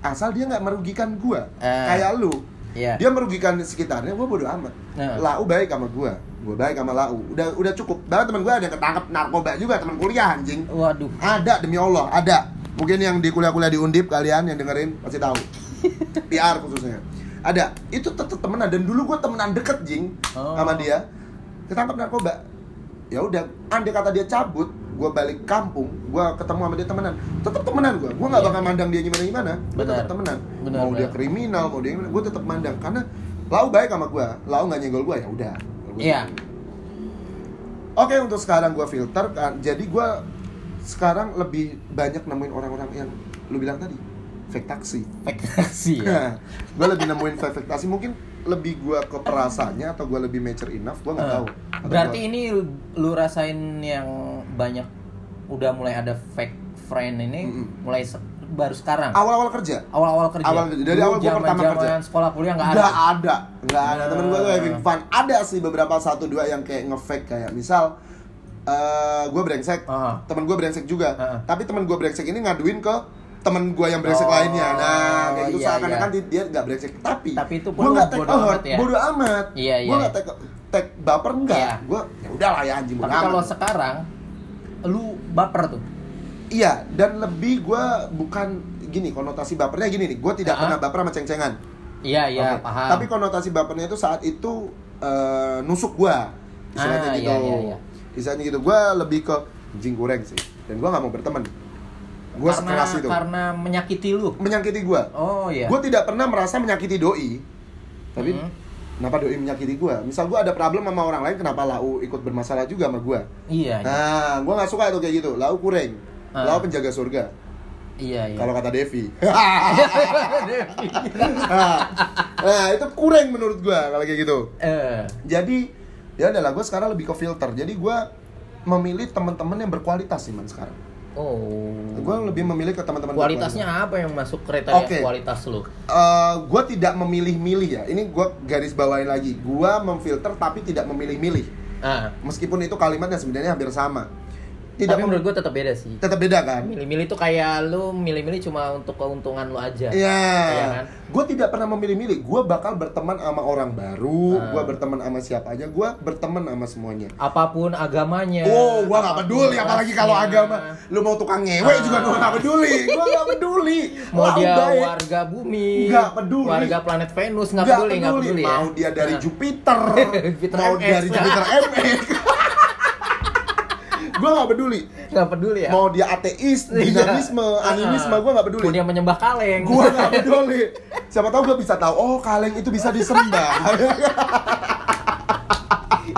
Asal dia nggak merugikan gua. Eh. Kayak lu. Iya. Dia merugikan sekitarnya, gua bodo amat. Nah. Lau baik sama gua. Gua baik sama Lau. Udah udah cukup. Bahkan teman gua ada yang ketangkep narkoba juga, teman kuliah anjing. Waduh. Ada demi Allah, ada. Mungkin yang di kuliah-kuliah di Undip kalian yang dengerin pasti tahu. [LAUGHS] PR khususnya. Ada. Itu tetap temenan dan dulu gua temenan deket jing Oh. sama dia. Ketangkep narkoba. Ya udah, andai kata dia cabut, gua balik kampung, gua ketemu sama dia temenan. Tetap temenan gua. Gua nggak Iya. bakal mandang dia gimana gimana. Benar. tetap temenan. Benar, mau dia benar. kriminal, mau dia gimana, gua tetap mandang karena Lau baik sama gua. Lau nggak nyenggol gua ya udah. Iya. Oke untuk sekarang gue filter kan, jadi gue sekarang lebih banyak nemuin orang-orang yang lu bilang tadi fake taksi. Ekspektasi ya. [LAUGHS] gue lebih nemuin taksi mungkin lebih gue ke perasaannya atau gue lebih mature enough gue nggak Eh, tahu. Atau Berarti gua- ini lu rasain yang banyak udah mulai ada fake friend ini Mm-mm. mulai se- baru sekarang. awal-awal kerja Awal-awal kerja. Awal. Dari awal gua pertama kerja. sekolah kuliah nggak ada. nggak ada nggak ada temen gue tuh having fun ada sih beberapa satu dua yang kayak ngefake kayak misal eh gue brengsek Aha. temen gue brengsek juga Aha. tapi temen gue brengsek ini ngaduin ke temen gue yang brengsek Oh, lainnya nah kayak gitu iya, seakan-akan iya. dia- nggak brengsek tapi Tapi itu gue nggak take amat ya? bodo amat Iya, gue iya. nggak take take baper enggak Iya. gue ya udah lah ya anjing Tapi kalau sekarang lu baper tuh. iya dan lebih gue bukan gini konotasi bapernya gini nih gue tidak Ah. pernah baper sama ceng-cengan Iya, iya, Oke. paham. Tapi konotasi bapernya itu saat itu eh, nusuk gua. Istilahnya Ah, gitu. iya, iya, iya. Istilahnya gitu. Gua lebih ke jing goreng sih. Dan gua nggak mau berteman. Gua karena, sekeras itu. karena menyakiti lu. Menyakiti gua. Oh iya. Gua tidak pernah merasa menyakiti doi. Tapi Hmm. kenapa doi menyakiti gua? Misal gua ada problem sama orang lain, kenapa lau ikut bermasalah juga sama gua? Iya, iya. Nah, gua nggak suka itu kayak gitu. Lau kureng. Ah. Lau penjaga surga. Iya, iya. Kalau kata Devi. [LAUGHS] nah, nah, itu kurang menurut gua kalau kayak gitu. eh, jadi ya adalah gue sekarang lebih ke filter jadi gue memilih teman-teman yang berkualitas sih man sekarang oh. gue lebih memilih ke teman-teman Kualitasnya apa yang masuk kriteria Oke. kualitas lu? gue tidak memilih-milih ya ini gue garis bawain lagi gue memfilter tapi tidak memilih-milih Ah, meskipun itu kalimatnya sebenarnya hampir sama tidak tapi menurut gua tetap beda sih. tetap beda kan Milih-milih tuh kayak lu milih-milih cuma untuk keuntungan lu aja. Iya, Iya kan? gue tidak pernah memilih-milih. Gue bakal berteman sama orang baru, Ah. gue berteman sama siapa aja, gue berteman sama semuanya. Apa pun agamanya. Oh, gua nggak apa pun peduli, apalagi kalau agama. Lu mau tukang ngewe juga gua nggak peduli. Gua nggak peduli. [LAUGHS] Mau Lau dia baik. warga bumi, Nggak peduli. warga planet Venus nggak Nggak peduli, peduli, ya. Mau dia dari Nah. Jupiter, [LAUGHS] Jupiter mau MS. dari Jupiter MX. [LAUGHS] gua nggak peduli. nggak peduli ya. Mau dia ateis, Iya. dinamisme, animisme, gua nggak peduli. Mau dia menyembah kaleng. Gua nggak peduli. Siapa tahu gua bisa tahu. Oh, kaleng itu bisa disembah. [LAUGHS]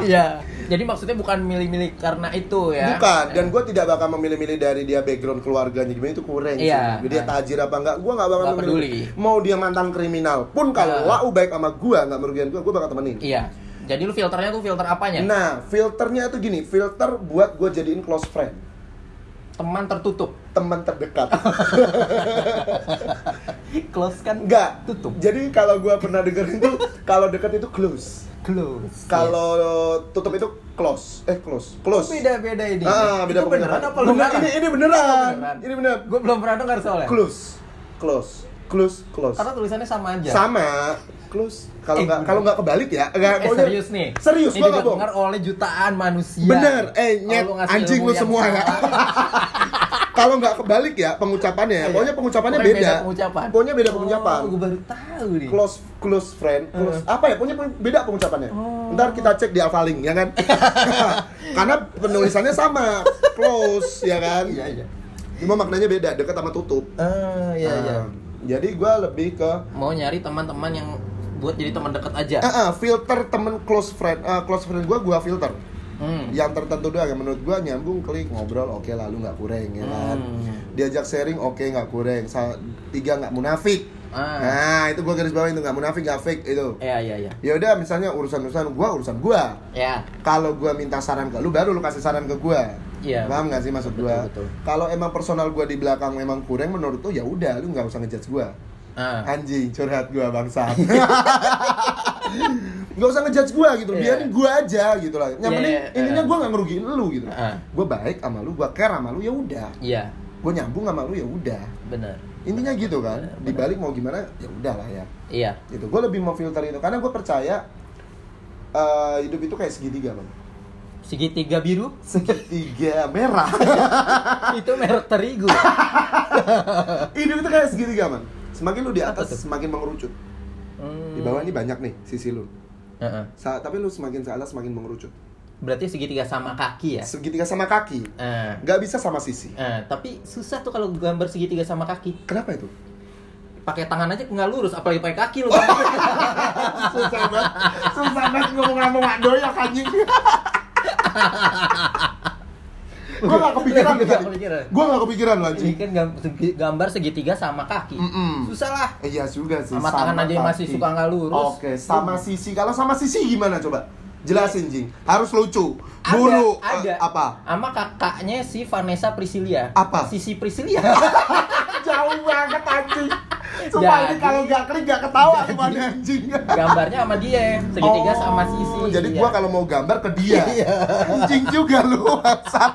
Iya. Jadi maksudnya bukan milih-milih karena itu ya. Bukan, dan gue tidak bakal memilih-milih dari dia background keluarganya gimana itu kurang sih. Iya. Dia tajir apa enggak, gue nggak bakal Nggak memilih. peduli. Mau dia mantan kriminal pun kalau Ah. lau baik sama gue nggak merugikan gue, gue bakal temenin. Iya. Jadi lu filternya tuh filter apanya? Nah, filternya itu gini, filter buat gue jadiin close friend, Teman tertutup. teman terdekat. [LAUGHS] Close kan Enggak. tutup. Jadi kalau gue pernah dengerin tuh, kalau dekat itu close, Close. kalau tutup itu close, eh close, close. beda-beda ini. Ah, beda Itu beneran apa lu Bener, ngarang? ini ini beneran. beneran. Ini bener. Gue belum pernah dengar soalnya. Close, close, close, close. Karena tulisannya sama aja. sama close kalau Eh, nggak kalau nggak kebalik ya nggak Eh, serius nih. serius Ini bohong didengar oleh jutaan manusia. bener eh nyet lu ngasih anjing lu semua ya [LAUGHS] kalau nggak kebalik ya pengucapannya ya. Pokoknya pengucapannya Pokoknya beda. pengucapan. Pokoknya beda pengucapan. Oh, gue baru tahu nih. Close close friend, close apa ya? Pokoknya beda pengucapannya. Oh. Ntar kita cek di Alphalink ya kan. [LAUGHS] Karena penulisannya sama, close ya kan. Iya, iya. Cuma maknanya beda, dekat sama tutup. Ah, iya, iya. Nah, Jadi gua lebih ke Mau nyari teman-teman yang buat jadi teman dekat aja. Ah, ah, filter temen close friend, ah, close friend gua gua filter. Hmm. yang tertentu doang yang menurut gua nyambung klik ngobrol oke lalu nggak kurang ya kan Hmm. diajak sharing oke nggak kurang Sa- tiga nggak munafik Ah. nah itu gua garis bawah itu nggak munafik nggak fake itu Iya, iya, iya. ya udah misalnya urusan urusan gua urusan gua Ya. kalau gua minta saran ke lu baru lu kasih saran ke gua Iya. paham nggak sih maksud Betul, gua betul. kalau emang personal gua di belakang memang kurang menurut lu ya udah lu nggak usah ngejudge gua Ah. anjing curhat gua bangsa [LAUGHS] nggak usah ngejudge gua gitu Iya. biarin gua aja gitu lah yang Iya, penting iya, intinya iya. gua nggak ngerugiin lu gitu Ah. gua baik sama lu gua care sama lu ya udah Iya, gua nyambung sama lu ya udah benar. intinya gitu kan benar. dibalik mau gimana ya udah lah ya Iya. gitu gua lebih mau filter itu karena gua percaya eh, hidup itu kayak segitiga bang Segitiga biru segitiga merah [LAUGHS] itu merek terigu. [LAUGHS] hidup itu kayak segitiga man semakin lu di atas semakin mengerucut Hmm. di bawah ini banyak nih sisi lu Heeh. Sa- tapi lu semakin ke atas semakin mengerucut Berarti segitiga sama kaki ya? segitiga sama kaki nggak bisa sama sisi Eh, tapi susah tuh kalau gambar segitiga sama kaki. kenapa itu Pakai tangan aja nggak lurus, apalagi pakai kaki lu. [LAUGHS] susah banget susah banget ngomong sama Wak Doyak anjing gue gak kepikiran kepikiran. gue gak kepikiran loh anjing kan gambar segitiga sama kaki. Mm-mm. Susah lah. Eh, iya juga sih Sama tangan aja yang masih suka nggak lurus. oke sama sisi kalau sama sisi gimana coba jelasin jing harus lucu bulu ada, ada. eh, apa Sama kakaknya si Vanessa Priscilia. Apa? Sisi Priscilia. [LAUGHS] jauh banget anjing Sumpah ini Jadi- kalau gak klik gak ketawa Jadi- gimana anjing Gambarnya sama dia, segitiga Oh, sama sisi. Jadi Iya. gua kalau mau gambar ke dia. Iya. Anjing juga lu, bangsat.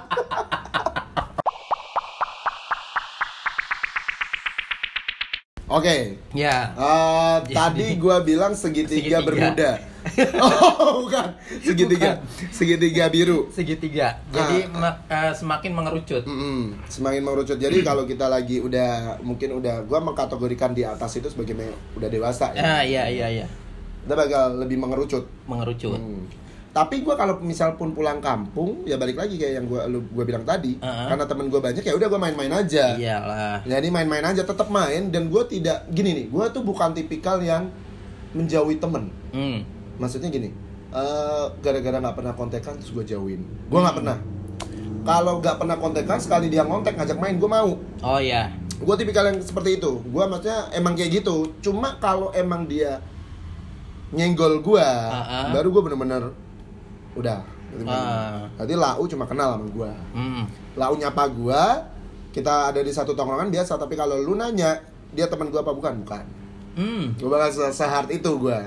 Oke, Ya. eh, Jadi- tadi gua bilang segitiga, Segitiga. bermuda. [LAUGHS] oh, bukan. Segitiga, segitiga biru. Segitiga. Jadi Ah. eh, semakin mengerucut. Mm-mm, semakin mengerucut. Jadi kalau kita lagi udah mungkin udah gua mengkategorikan di atas itu sebagai udah dewasa ya. Ah, iya iya iya. Kita bakal lebih mengerucut. Mengerucut. Hmm. Tapi gue kalau misal pun pulang kampung, ya balik lagi kayak yang gue lu gue bilang tadi, Uh-uh. karena temen gue banyak ya udah gue main-main aja. Iyalah. Jadi main-main aja, tetap main dan gue tidak gini nih, gue tuh bukan tipikal yang menjauhi temen. Hmm. Maksudnya gini, eh, gara-gara nggak pernah kontekan terus gue jauhin. Gue nggak Hmm. pernah. Kalau nggak pernah kontekan sekali dia ngontek ngajak main gue mau. Oh iya. Gue tipikal yang seperti itu. Gue maksudnya emang kayak gitu. Cuma kalau emang dia nyenggol gue, Uh-uh. baru gue bener-bener udah. Ah. Tadi Lau cuma kenal sama gue. Hmm. Lau nyapa gue, kita ada di satu tongkrongan biasa. Tapi kalau lu nanya dia teman gue apa bukan? Bukan. Hmm. Gue bakal se sehard itu gue.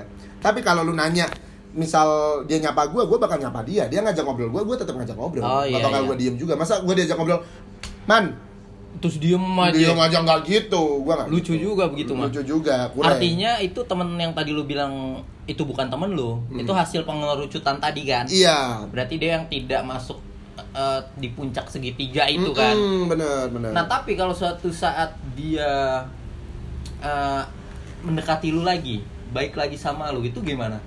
Tapi kalau lu nanya misal dia nyapa gue, gue bakal nyapa dia. Dia ngajak ngobrol gue, gue tetap ngajak ngobrol. Oh, Gak iya, bakal iya. gue diem juga. Masa gue diajak ngobrol, man, Terus diem aja. dia ngajak nggak gitu. Gue nggak Lucu gitu. juga begitu, mah. Lucu juga. kurang. Artinya itu temen yang tadi lu bilang itu bukan temen lu, Hmm. itu hasil pengerucutan tadi kan? Iya. Berarti dia yang tidak masuk eh, di puncak segitiga itu kan? Mm-mm, bener bener. Nah tapi kalau suatu saat dia eh, mendekati lu lagi, baik lagi sama lu, itu gimana?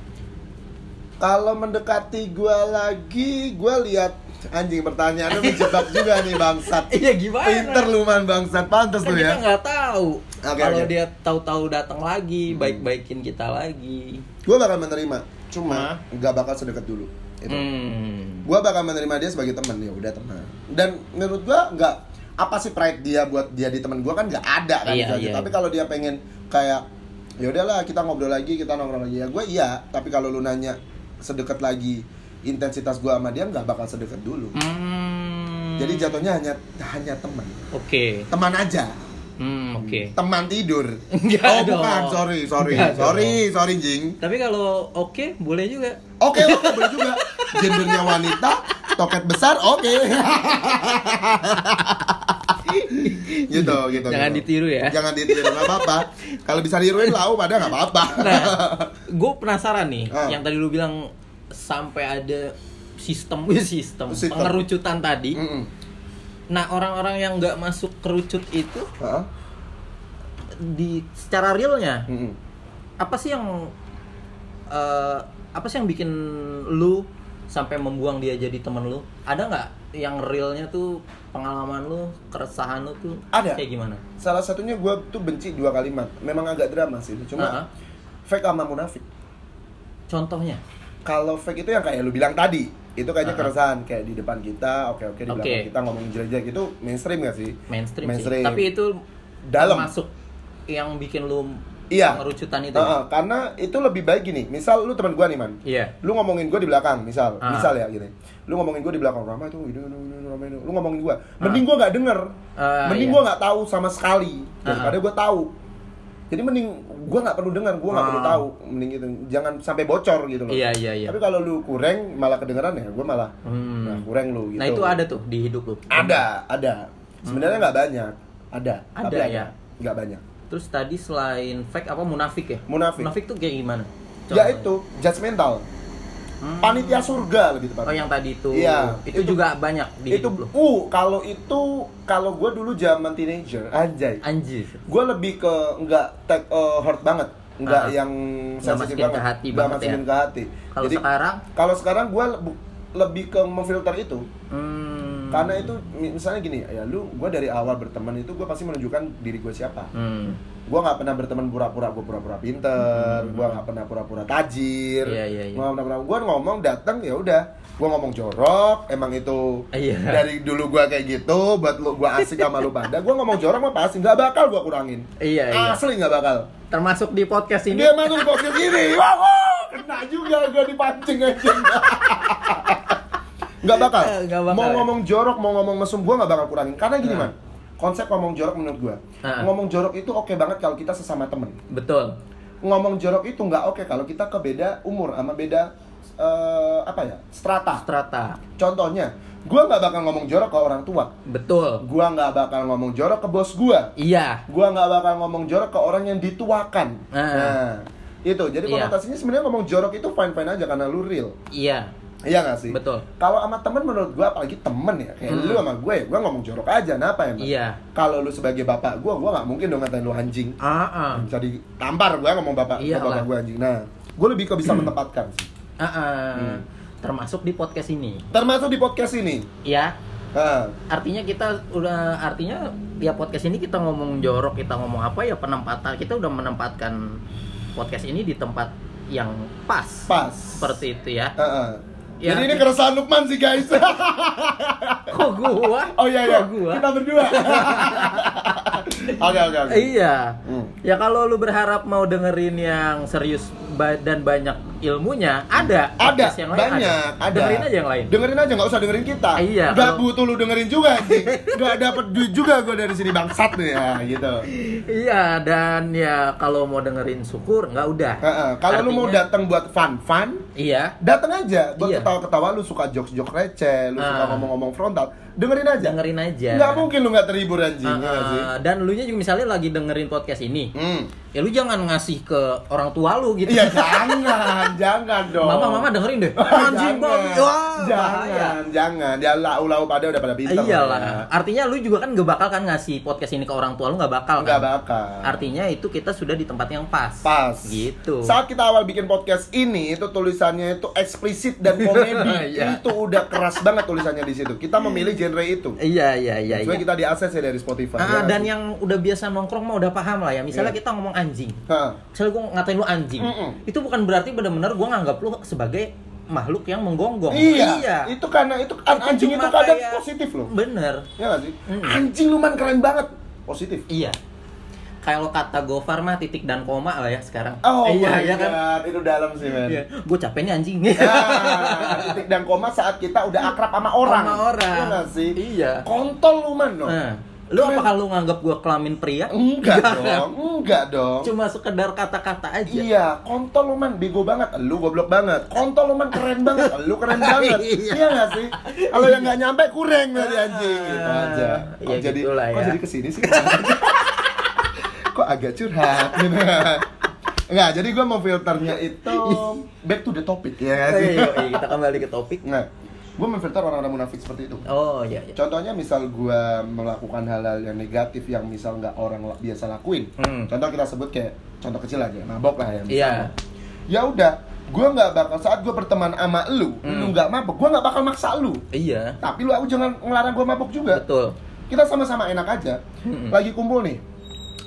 Kalau mendekati gue lagi, gue lihat anjing pertanyaannya menjebak juga nih bangsat. [LAUGHS] Iya gimana? Pinter lu man bangsat, pantas Kan lu kita ya. nggak tahu. Oke, kalau oke. dia tahu-tahu datang lagi, Hmm. baik-baikin kita lagi. Gue bakal menerima, cuma nggak bakal sedekat dulu. Itu. Hmm. Gue bakal menerima dia sebagai teman ya udah teman. Dan menurut gue nggak apa sih pride dia buat dia di teman gue kan nggak ada kan Iya, gitu iya. Tapi kalau dia pengen kayak ya udahlah kita ngobrol lagi kita nongkrong lagi ya gue iya. Tapi kalau lu nanya sedekat lagi intensitas gue sama dia nggak bakal sedekat dulu. Hmm. Jadi jatuhnya hanya hanya teman, Oke. teman aja, Hmm, oke. teman tidur. [LAUGHS] Enggak oh dong. bukan, sorry, sorry, Enggak sorry, sorry Jing. Tapi kalau oke, boleh juga. Oke, oke, boleh juga. Gendernya wanita, toket besar, oke. [LAUGHS] [LAUGHS] gitu, gitu. Jangan gitu. ditiru ya. Jangan ditiru, nggak apa-apa. Kalau bisa niruin lau pada nggak apa-apa. Nah, [LAUGHS] gue penasaran nih, Ah. yang tadi lu bilang sampai ada sistem, [LAUGHS] sistem, Sistem. pengerucutan tadi. Mm-mm. Nah orang-orang yang nggak masuk kerucut itu Heeh. di secara realnya Mm-mm. apa sih yang eh, apa sih yang bikin lu sampai membuang dia jadi temen lu? Ada nggak yang realnya tuh pengalaman lu, keresahan lu tuh Ada. kayak gimana? Salah satunya gue tuh benci dua kalimat. Memang agak drama sih, cuma Uh-huh. fake sama munafik. Contohnya? Kalau fake itu yang kayak lu bilang tadi, itu kayaknya Uh-huh. keresahan kayak di depan kita, oke oke di belakang kita ngomong jelek-jelek itu mainstream gak sih? mainstream, Mainstream. sih. Tapi itu Dalam. masuk yang bikin lu Iya. pengerucutan itu. Heeh, karena itu lebih baik gini. Misal lu teman gua nih man, Iya. lu ngomongin gue di belakang, misal, Ah. misal ya gini. Lu ngomongin gue di belakang, Rama itu ini ini ini Rama ini. Lu ngomongin gue, mending gue nggak denger, Ah, mending iya. gue nggak tahu sama sekali daripada Ah. gue tahu. Jadi mending gue nggak perlu dengar, gue nggak perlu Ah. tahu, mending gitu. Jangan sampai bocor gitu loh. Iya, iya, iya. Tapi kalau lu kurang malah kedengeran ya, gue malah Hmm. nah, kurang lu gitu. Nah itu ada tuh di hidup lu. Ada, ada. Sebenarnya nggak banyak, ada. Ada tapi ya? Nggak banyak. Terus tadi selain fake apa munafik ya? Munafik. Munafik tuh kayak gimana? Ya Contohnya. itu, judgmental. Hmm. Panitia surga lebih Oh tepatnya. yang tadi itu. Iya, Itu, itu- juga banyak di itu hidup lu. uh kalau itu kalau gue dulu zaman teenager anjay Anjir. gue lebih ke nggak take uh, hurt banget nggak Ah. yang sensitif banget ke hati nggak banget masukin ya. ke hati Kalau sekarang kalau sekarang gue lebih ke memfilter itu hmm, karena itu mi- misalnya gini ya lu gue dari awal berteman itu gue pasti menunjukkan diri gue siapa. Hmm, gue nggak pernah berteman pura-pura gue pura-pura pinter gue nggak pernah pura-pura tajir iya, iya. Gua nggak pernah gue ngomong datang ya udah. Gue ngomong jorok emang itu Iya. dari dulu gue kayak gitu buat lu gue asik sama lu pada. Gue ngomong jorok mah pasti nggak bakal gue kurangin. Iya, iya. asli nggak bakal. Termasuk di podcast ini. dia masuk podcast ini. Wow, wow, kena juga gue dipancing aja [LAUGHS] nggak bakal. Eh, nggak bakal mau ngomong jorok mau ngomong mesum gue nggak bakal kurangin karena gini Nah. man konsep ngomong jorok menurut gue Nah. ngomong jorok itu oke banget kalau kita sesama temen Betul. ngomong jorok itu nggak oke kalau kita ke beda umur sama beda eh, apa ya strata Strata. contohnya gue nggak bakal ngomong jorok ke orang tua Betul. gue nggak bakal ngomong jorok ke bos gue Iya. gue nggak bakal ngomong jorok ke orang yang dituakan Ah. nah itu jadi Iya. konotasinya sebenarnya ngomong jorok itu fine fine aja karena lu real Iya. Iya nggak sih Betul. kalau sama temen menurut gue apalagi temen ya kayak Hmm. lu sama gue gue ngomong jorok aja kenapa ya Mas? Iya. kalau lu sebagai bapak gue gue nggak mungkin dong ngatain lu anjing Ah, ah. bisa ditampar gue ngomong bapak Iyalah. bapak gue anjing nah gue lebih ke bisa menempatkan sih Ah, ah. Hmm. Termasuk di podcast ini. termasuk di podcast ini Ya, nah, artinya kita udah artinya ya podcast ini kita ngomong jorok kita ngomong apa ya penempatan kita udah menempatkan podcast ini di tempat yang pas pas seperti itu ya Heeh. Ya, jadi ini keresahan Lukman sih guys. [LAUGHS] Kok gua? Oh iya iya. Kok gua? Kita berdua. [LAUGHS] Oke oke oke. Iya. Hmm. ya kalau lu berharap mau dengerin yang serius dan banyak ilmunya ada ada yang lain banyak ada. dengerin aja yang lain dengerin aja nggak usah dengerin kita Iya, nggak kalau- butuh lu dengerin juga anjing nggak dapet duit juga gue dari sini bangsat nih ya gitu iya dan ya kalau mau dengerin syukur nggak udah Heeh. kalau lu mau Artinya- datang buat fun fun iya datang aja buat Iya. ketawa-ketawa lu suka jokes-jokes receh lu suka Ah. ngomong-ngomong frontal dengerin aja dengerin aja nggak mungkin lu nggak terhibur anjing sih ah, dan lu nya juga misalnya lagi dengerin podcast ini hmm. Ya lu jangan ngasih ke orang tua lu gitu Iya jangan, jangan dong. mama mama dengerin deh [LAUGHS] anjing wah jangan, jangan. Ya lau-lau pada udah pada pintar. iyalah ya. artinya lu juga kan gak bakal kan ngasih podcast ini ke orang tua lu nggak bakal Nggak kan bakal. artinya itu kita sudah di tempat yang pas Pas. gitu Saat kita awal bikin podcast ini, itu tulisannya itu eksplisit dan komedi. [LAUGHS] Iya. Itu udah keras banget tulisannya di situ. Kita memilih genre itu. iya iya iya, Sesuai iya. kita diakses ya dari Spotify. Ah, ya dan yang udah biasa nongkrong mah udah paham lah ya misalnya Iya. kita ngomong anjing Hah. misalnya gue ngatain lu anjing Mm-mm. itu bukan berarti benar-benar gue nganggap lu sebagai makhluk yang menggonggong Iya, itu karena itu kan anjing itu kadang kayak- positif loh. bener Ya sih? Mm. Anjing lu man keren banget. Positif. iya kalau kata Gofar mah titik dan koma lah ya sekarang Oh iya iya kan itu dalam sih men. iya gue capek nih anjing Nah, titik dan koma saat kita udah akrab sama orang. Sama orang. Iya sih? Iya. Kontol lu man no. nah lu Keren. apa kalau nganggap gue kelamin pria Enggak dong, enggak dong. cuma sekedar kata-kata aja Iya, kontol lu man bego banget, lu goblok banget. Kontol lu man keren banget, lu keren [LAUGHS] banget. Iya. iya nggak sih? Kalau yang nggak nyampe kurang dari anjing gitu aja. Kok Ya jadi gitulah kok ya. jadi ke sini sih? [LAUGHS] kok agak curhat gitu. Enggak, jadi gua mau filternya itu [LAUGHS] back to the topic ya nggak sih? Iya, iya, kita kembali ke topik Nah, gue memfilter orang-orang munafik seperti itu Oh iya iya. contohnya misal gue melakukan hal-hal yang negatif yang misal nggak orang biasa lakuin Hmm. contoh kita sebut kayak contoh kecil aja mabok lah ya Iya. misalnya. ya udah gue nggak bakal saat gue berteman sama lu Hmm. lu nggak mabok gue nggak bakal maksa lu Iya. tapi lu aku jangan ngelarang gue mabok juga Betul. kita sama-sama enak aja Mm-mm. lagi kumpul nih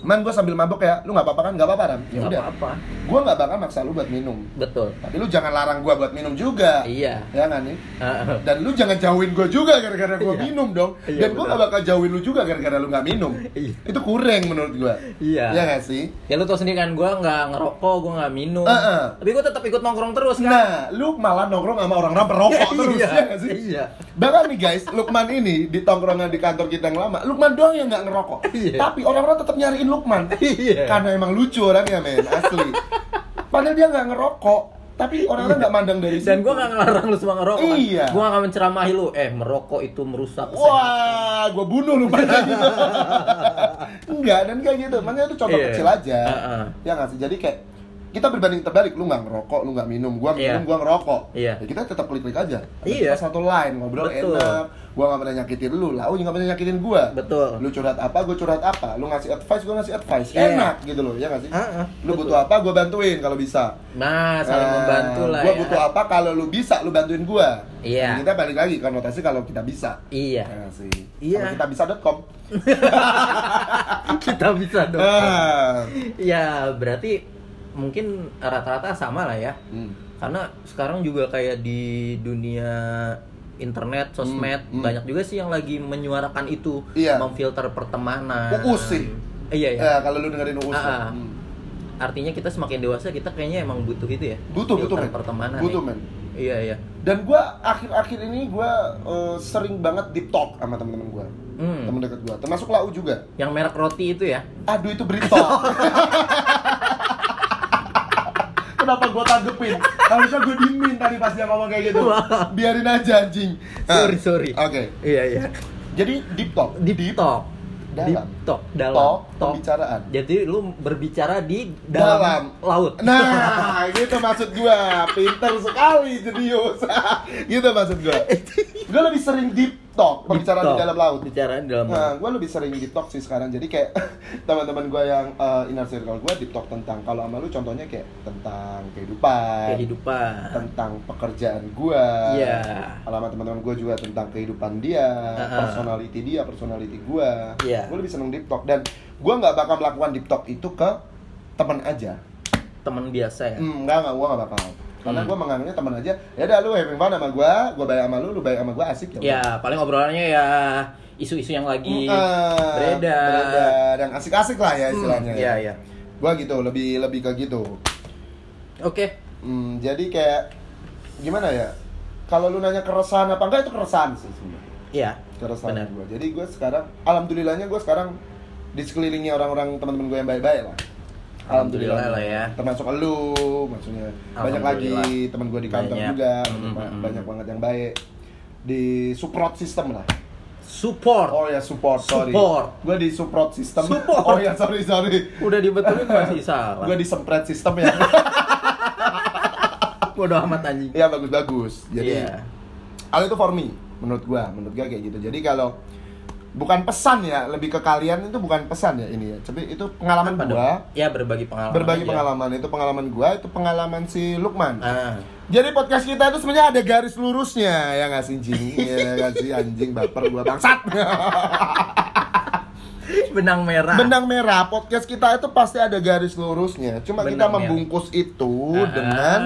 man gue sambil mabok ya lu nggak apa-apa kan nggak apa-apa ram ya Nggak udah apa-apa. gue nggak bakal maksa lu buat minum Betul. tapi lu jangan larang gue buat minum juga Iya. ya kan nih Heeh. dan lu jangan jauhin gue juga gara-gara gue Iya. minum dong Iya, dan gue betul. gak bakal jauhin lu juga gara-gara lu nggak minum Iya. itu kurang menurut gue Iya. ya gak sih Ya lu tau sendiri kan, gue nggak ngerokok, gue nggak minum. Heeh. Tapi gue tetap ikut nongkrong terus kan. nah lu malah nongkrong sama orang-orang perokok [LAUGHS] terus Iya, ya gak sih iya. Bahkan nih guys Lukman ini di tongkrongan di kantor kita yang lama Lukman doang yang nggak ngerokok Iya. tapi orang-orang tetap nyariin Lukman Iya. karena emang lucu orangnya men asli padahal dia nggak ngerokok tapi orang-orang nggak mandang dari Dan situ. gue nggak ngelarang lu semua ngerokok. kan. Iya. Gue nggak menceramahi lu. Eh merokok itu merusak. Wah, gue bunuh lu pada [LAUGHS] gitu. Enggak, dan kayak gitu. Makanya itu contoh Iya. kecil aja. Heeh. Ya nggak sih? Jadi kayak kita berbanding terbalik, lu nggak ngerokok, lu nggak minum, gua minum, Iya. gua ngerokok. Iya. Ya kita tetap klik-klik aja. Iya. Kita satu line, ngobrol Betul. enak. Gua nggak pernah nyakitin lu, lah, juga nggak pernah nyakitin gua. Betul. Lu curhat apa, gua curhat apa. Lu ngasih advice, gua ngasih advice. Iya. Enak gitu loh, ya nggak sih? Heeh, Lu betul. butuh apa, gua bantuin kalau bisa. Nah, saling Nah, membantu lah Gua ya. butuh apa kalau lu bisa, lu bantuin gua. Iya. Dan kita balik lagi konotasi kalau kita bisa. Iya. Ya sih. Iya. Kalau kita bisa.com. [LAUGHS] Kita bisa dong. Ah. Ya berarti mungkin rata-rata sama lah ya. Hmm. Karena sekarang juga kayak di dunia internet, sosmed Hmm, hmm. banyak juga sih yang lagi menyuarakan itu, Iya. memfilter pertemanan. Uus sih. Iya ya. Ya, kalau lu dengerin Uus. Ah, ah. hmm. Artinya kita semakin dewasa kita kayaknya emang butuh itu ya. Butuh, butuh, men. pertemanan. Butuh, ya. men. Iya iya. Dan gua akhir-akhir ini gua eh, sering banget deep talk sama temen-temen gua. Hmm. Temen deket gua, termasuk Lau juga. Yang merek roti itu ya. Aduh itu berita. [LAUGHS] Kenapa gua tanggepin? Harusnya gua diemin tadi pas dia ngomong kayak gitu. Biarin aja anjing. Sorry sorry. Oke. Iya iya. Jadi deep talk. Deep talk. Dalam. Deep talk dalam. Talk, pembicaraan. Jadi lu berbicara di dalam, Dalam. laut. Nah, gitu maksud gua. Pinter sekali jenius. [LAUGHS] gitu maksud gua. [LAUGHS] Gua lebih sering deep talk, pembicaraan di dalam laut. Bicara di dalam Nah, laut. gue lebih sering deep talk sih sekarang. Jadi kayak [LAUGHS] teman-teman gue yang uh, inner circle gue deep talk tentang kalau sama lu contohnya kayak tentang kehidupan, Kehidupan. tentang pekerjaan gue. Iya. Kalau sama teman-teman gue juga tentang kehidupan dia, Uh-uh. personality dia, personality gue. Iya. Gue lebih seneng deep talk dan gue nggak bakal melakukan deep talk itu ke teman aja. Teman biasa ya. Hmm, enggak, enggak, gue nggak bakal. Karena Hmm. gue menganggapnya teman aja. Ya udah lu having fun sama gue, gue baik sama lu, lu baik sama gue asik ya. Ya, paling obrolannya ya isu-isu yang lagi Ah, beredar. beredar, yang asik-asik lah ya istilahnya. Iya, iya. Gua gitu, lebih lebih ke gitu. Oke. Hmm, jadi kayak gimana ya? Kalau lu nanya keresahan apa enggak itu keresahan sih sebenarnya. Iya. Keresahan gua. Jadi gua sekarang alhamdulillahnya gua sekarang di sekelilingi orang-orang teman-teman gue yang baik-baik lah. Alhamdulillah lah ya. Termasuk lu, maksudnya banyak lagi Alhamdulillah. teman gue di kantor Banyak. juga, Mm, ba- mm, mm. banyak banget yang baik di support system lah. Support. Oh ya support, sorry. Support. Gue di support system. Support. Oh ya sorry sorry. Udah dibetulin masih salah. Gue di sempret sistem ya. [LAUGHS] Bodoh amat anjing. Iya bagus bagus. Jadi Iya. hal itu for me, menurut gue, menurut gue kayak gitu. Jadi kalau bukan pesan ya, lebih ke kalian itu bukan pesan ya ini ya. Tapi itu pengalaman Apa gue. dong? Ya berbagi pengalaman. Berbagi aja. pengalaman itu pengalaman gue, itu pengalaman si Lukman. Ah. Jadi podcast kita itu sebenarnya ada garis lurusnya ya nggak sih anjing? [LAUGHS] ya nggak sih anjing baper gua bangsat. [LAUGHS] Benang merah. Benang merah podcast kita itu pasti ada garis lurusnya. Cuma kita Benang merah. membungkus itu Ah. dengan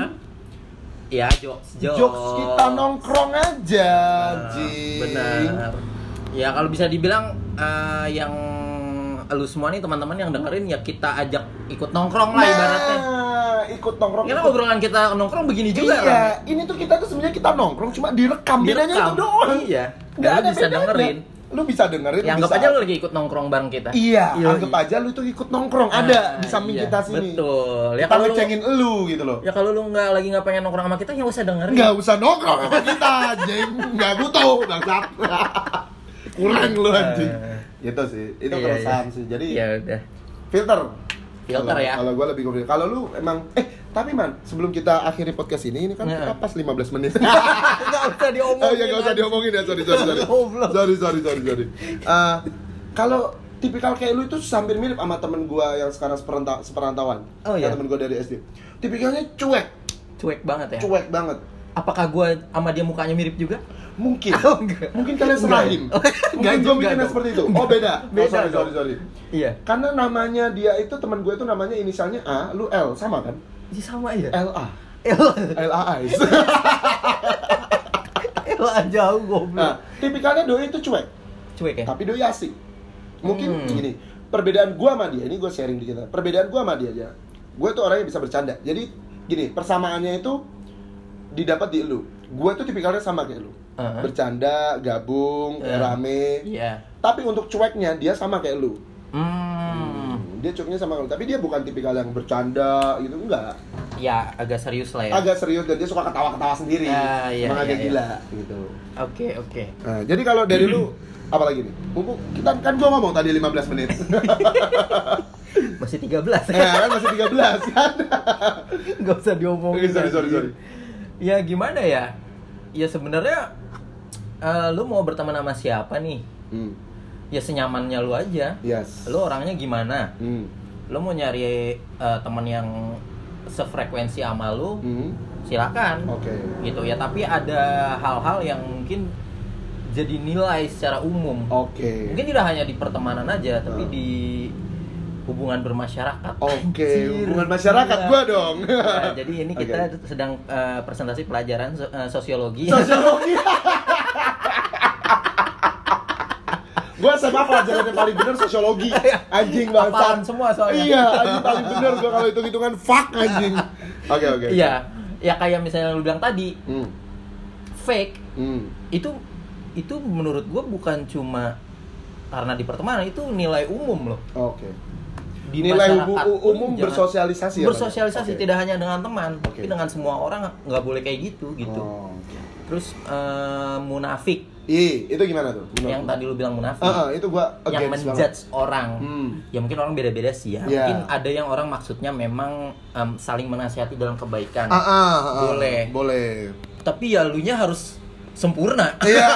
ya jokes jokes. jokes kita nongkrong aja, anjing. Benar. Ya kalau bisa dibilang eh, yang lu semua nih teman-teman yang dengerin ya kita ajak ikut nongkrong lah ibaratnya. Nah, ikut nongkrong. Karena ikut- obrolan kita nongkrong begini juga iya, kan. ini tuh kita tuh sebenarnya kita nongkrong cuma direkam. Bedanya Direkam. itu doang. Iya. Nggak lu ada bisa bedanya. dengerin. Lu bisa dengerin. Ya lu anggap bisa- aja lu lagi ikut nongkrong bareng kita. Iya, Yoi. anggap aja lu tuh ikut nongkrong ada Ah, di samping iya, kita sini. Betul. Ya kalau lu ngecengin elu gitu loh. Ya kalau lu nggak lagi nggak pengen nongkrong sama kita ya usah dengerin. Nggak usah nongkrong sama kita, anjing. Nggak butuh, bangsat. Kurang lu anjing. Itu sih, itu Iya, keresahan iya. sih. Jadi Ya udah. filter. Filter Kalau- ya. Kalau gua lebih filter. Kalau lu emang eh Tapi man, sebelum kita akhiri podcast ini, ini kan Iya. kita pas 15 menit. [LAUGHS] Nggak usah diomongin. Oh iya, gak usah diomongin ya, sorry, sorry, sorry. [LAUGHS] Sorry, sorry, sorry, sorry. Eh, kalau tipikal kayak lu itu hampir mirip sama temen gua yang sekarang seperanta seperantauan. Oh, iya? Yang temen gua dari SD. Tipikalnya cuek, Cuek banget ya. cuek banget. Apakah gua sama dia mukanya mirip juga? Mungkin. Oh, enggak. Mungkin kalian Enggak ya? [LAUGHS] Mungkin juga mikirnya seperti itu. Oh, beda. Oh, [LAUGHS] Beda sorry, dong. sorry, sorry. Iya. Karena namanya dia itu teman gue itu namanya inisialnya A, lu L, sama kan? Ini sama aja. L A. El, L A I. El [LAUGHS] jauh goblok. Nah, tipikalnya doi itu cuek, Cuek ya? tapi doi asik. Mungkin Hmm. gini, perbedaan gua sama dia, ini gue sharing dikit ya. Perbedaan gua sama dia aja. Gue tuh orang yang bisa bercanda. Jadi gini, persamaannya itu didapat di lu. Gue tuh tipikalnya sama kayak lu. Uh-huh. Bercanda, gabung, Uh. rame. Iya. Tapi untuk cueknya dia sama kayak lu. Hmm. Dia cueknya sama kayak lu, tapi dia bukan tipikal yang bercanda gitu, enggak. Ya, agak serius lah ya. Agak serius dan dia suka ketawa-ketawa sendiri. Ah, iya, Emang iya, agak iya. gila gitu. Oke, oke. Nah, jadi kalau dari lu apa lagi nih? Mumpung kita kan gua ngomong tadi 15 menit. [LAUGHS] Masih 13 ya kan masih 13 kan. [LAUGHS] Nggak usah diomongin. Sorry, sorry, sorry. Ya gimana ya? Ya sebenarnya eh, lu mau berteman sama siapa nih? Hmm. Ya senyamannya lu aja. Yes. Lu orangnya gimana? Hmm. Lu mau nyari eh, teman yang sefrekuensi sama lu, Hmm. silakan. Oke. Gitu ya, tapi ada hal-hal yang mungkin jadi nilai secara umum. Oke. Mungkin tidak hanya di pertemanan aja, tapi Hmm. di hubungan bermasyarakat. Oke, Anjir, hubungan masyarakat gua dong. Nah, jadi ini [LAUGHS] kita Oke. sedang eh, presentasi pelajaran eh, sosiologi. Sosiologi. [LAUGHS] gua SMA pelajaran yang paling bener sosiologi. Anjing banget. Semua soalnya. Iya, anjing paling bener gua kalau hitung-hitungan fuck anjing. Oke, oke. oke. Iya, ya kayak misalnya lu bilang tadi, Hmm. fake Hmm. itu itu menurut gua bukan cuma karena di pertemanan itu nilai umum loh. Oke. Di Nilai umum jangan- bersosialisasi ya, Bang? Bersosialisasi Oke. tidak hanya dengan teman, Oke. tapi dengan semua orang nggak boleh kayak gitu gitu. Oh, oke. Terus eh, munafik Ih, itu gimana tuh? Menurut yang tadi lu bilang munafik. Ah, ah, itu gua yang against banget. menjudge orang. Hmm. Ya mungkin orang beda-beda sih ya. Iya. Mungkin ada yang orang maksudnya memang em, saling menasihati dalam kebaikan. Ah, ah, ah. Boleh. Boleh. Tapi ya lu nya harus sempurna. Iya,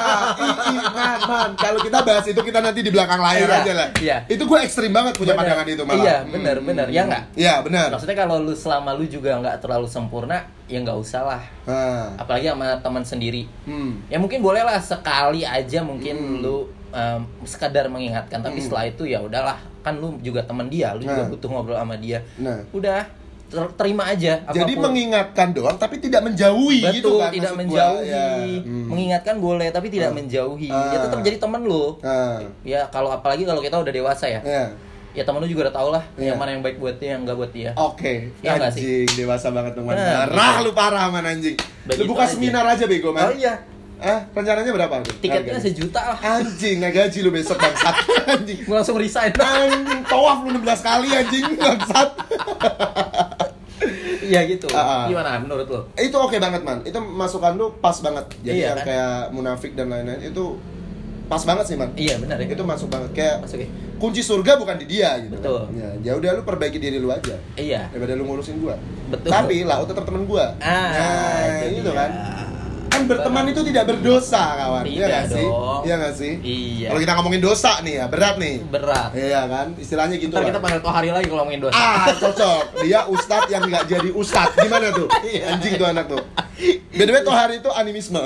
[LAUGHS] man, man. Kalau kita bahas itu kita nanti di belakang layar Iya, aja lah. iya. Itu gue ekstrim banget punya Bener. pandangan itu malah. Iya, bener, bener. Ya nggak? Iya, benar. Maksudnya kalau lu selama lu juga nggak terlalu sempurna, ya nggak usah lah. Nah. Apalagi sama teman sendiri. Hmm. Ya mungkin boleh lah sekali aja mungkin Hmm. lu em, sekadar mengingatkan. Tapi Hmm. setelah itu ya udahlah. Kan lu juga teman dia, lu juga Nah. butuh ngobrol sama dia. Nah. Udah ter- terima aja. Jadi apa pun. mengingatkan doang tapi tidak menjauhi Betul, gitu kan tidak maksud gua. menjauhi. Ya. Hmm. Mengingatkan boleh, tapi tidak Ah. menjauhi. Ah. Ya tetap jadi temen lu. Nah. Ya kalau apalagi kalau kita udah dewasa ya. Ya. Ya temen lu juga udah tau lah Iya. yang mana yang baik buat dia, yang enggak buat dia. Oke, nggak sih? anjing dewasa banget teman. Nah, Parah gitu. lu parah man anjing. Begitu lu buka aja. seminar aja bego man. Oh iya, Ah, rencananya berapa? tuh? tiketnya Harganya? sejuta lah. Anjing, nggak gaji lu besok bangsat. [LAUGHS] anjing. Langsung resign. Anjing, tawaf lu 16 kali anjing bangsat. [LAUGHS] Iya gitu. Ah. Gimana menurut lo? itu oke banget man. Itu masukan lu pas banget. Jadi Iya, yang kan? kayak munafik dan lain-lain itu pas banget sih man. Iya benar ya. Itu masuk banget kayak Masuk ya? kunci surga bukan di dia gitu. Betul. Ya, ya udah lu perbaiki diri lu aja. Iya. Daripada lu ngurusin gua. Betul. Tapi laut tetap temen gua. Ah, nah, itu itu dia. kan. Kan berteman itu tidak berdosa, kawan. Iya nggak sih? Iya nggak sih? Iya. Kalau kita ngomongin dosa nih ya, berat nih. Berat. Iya kan? Istilahnya gitu Ntar lah. kita panggil Tohari lagi kalau ngomongin dosa. Ah, cocok. Dia ustadz yang nggak jadi ustadz. Gimana tuh? [LAUGHS] Iya. Anjing tuh anak tuh. BTW Tohari itu animisme.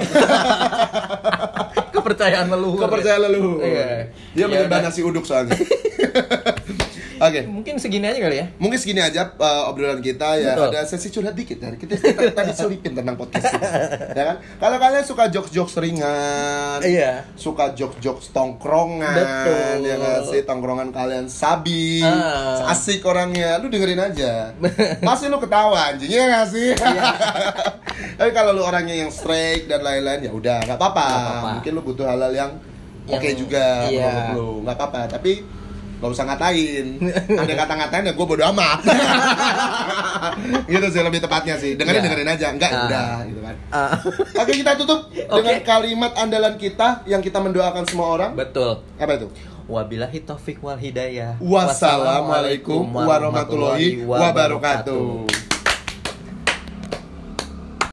[LAUGHS] Kepercayaan leluhur. Kepercayaan leluhur. Iya. Dia Ya menyembah nasi uduk soalnya. [LAUGHS] Oke. Mungkin segini aja kali ya. Mungkin segini aja uh, obrolan kita ya. Betul. Ada sesi curhat dikit dari kita, tadi selipin tentang podcast ini. [LAUGHS] ya kan? Kalau kalian suka jokes-jokes ringan, Iya. suka jokes-jokes tongkrongan, Betul. ya nggak sih tongkrongan kalian sabi, Ah. asik orangnya, lu dengerin aja. Pasti lu ketawa anjing ya nggak sih? Iya. [LAUGHS] Tapi kalau lu orangnya yang straight dan lain-lain ya udah nggak apa-apa. Mungkin lu butuh hal-hal yang oke Yang- juga iya. menurut lu nggak apa-apa. Tapi Gak usah ngatain Ada kata-ngatain ya gue bodo amat [LAUGHS] Gitu sih lebih tepatnya sih Dengerin Iya. dengerin aja Enggak ya Ah. udah gitu kan Ah. Oke kita tutup dengan Oke. kalimat andalan kita yang kita mendoakan semua orang. Betul. Apa itu? Wabillahi taufik wal hidayah. Wassalamualaikum warahmatullahi wabarakatuh.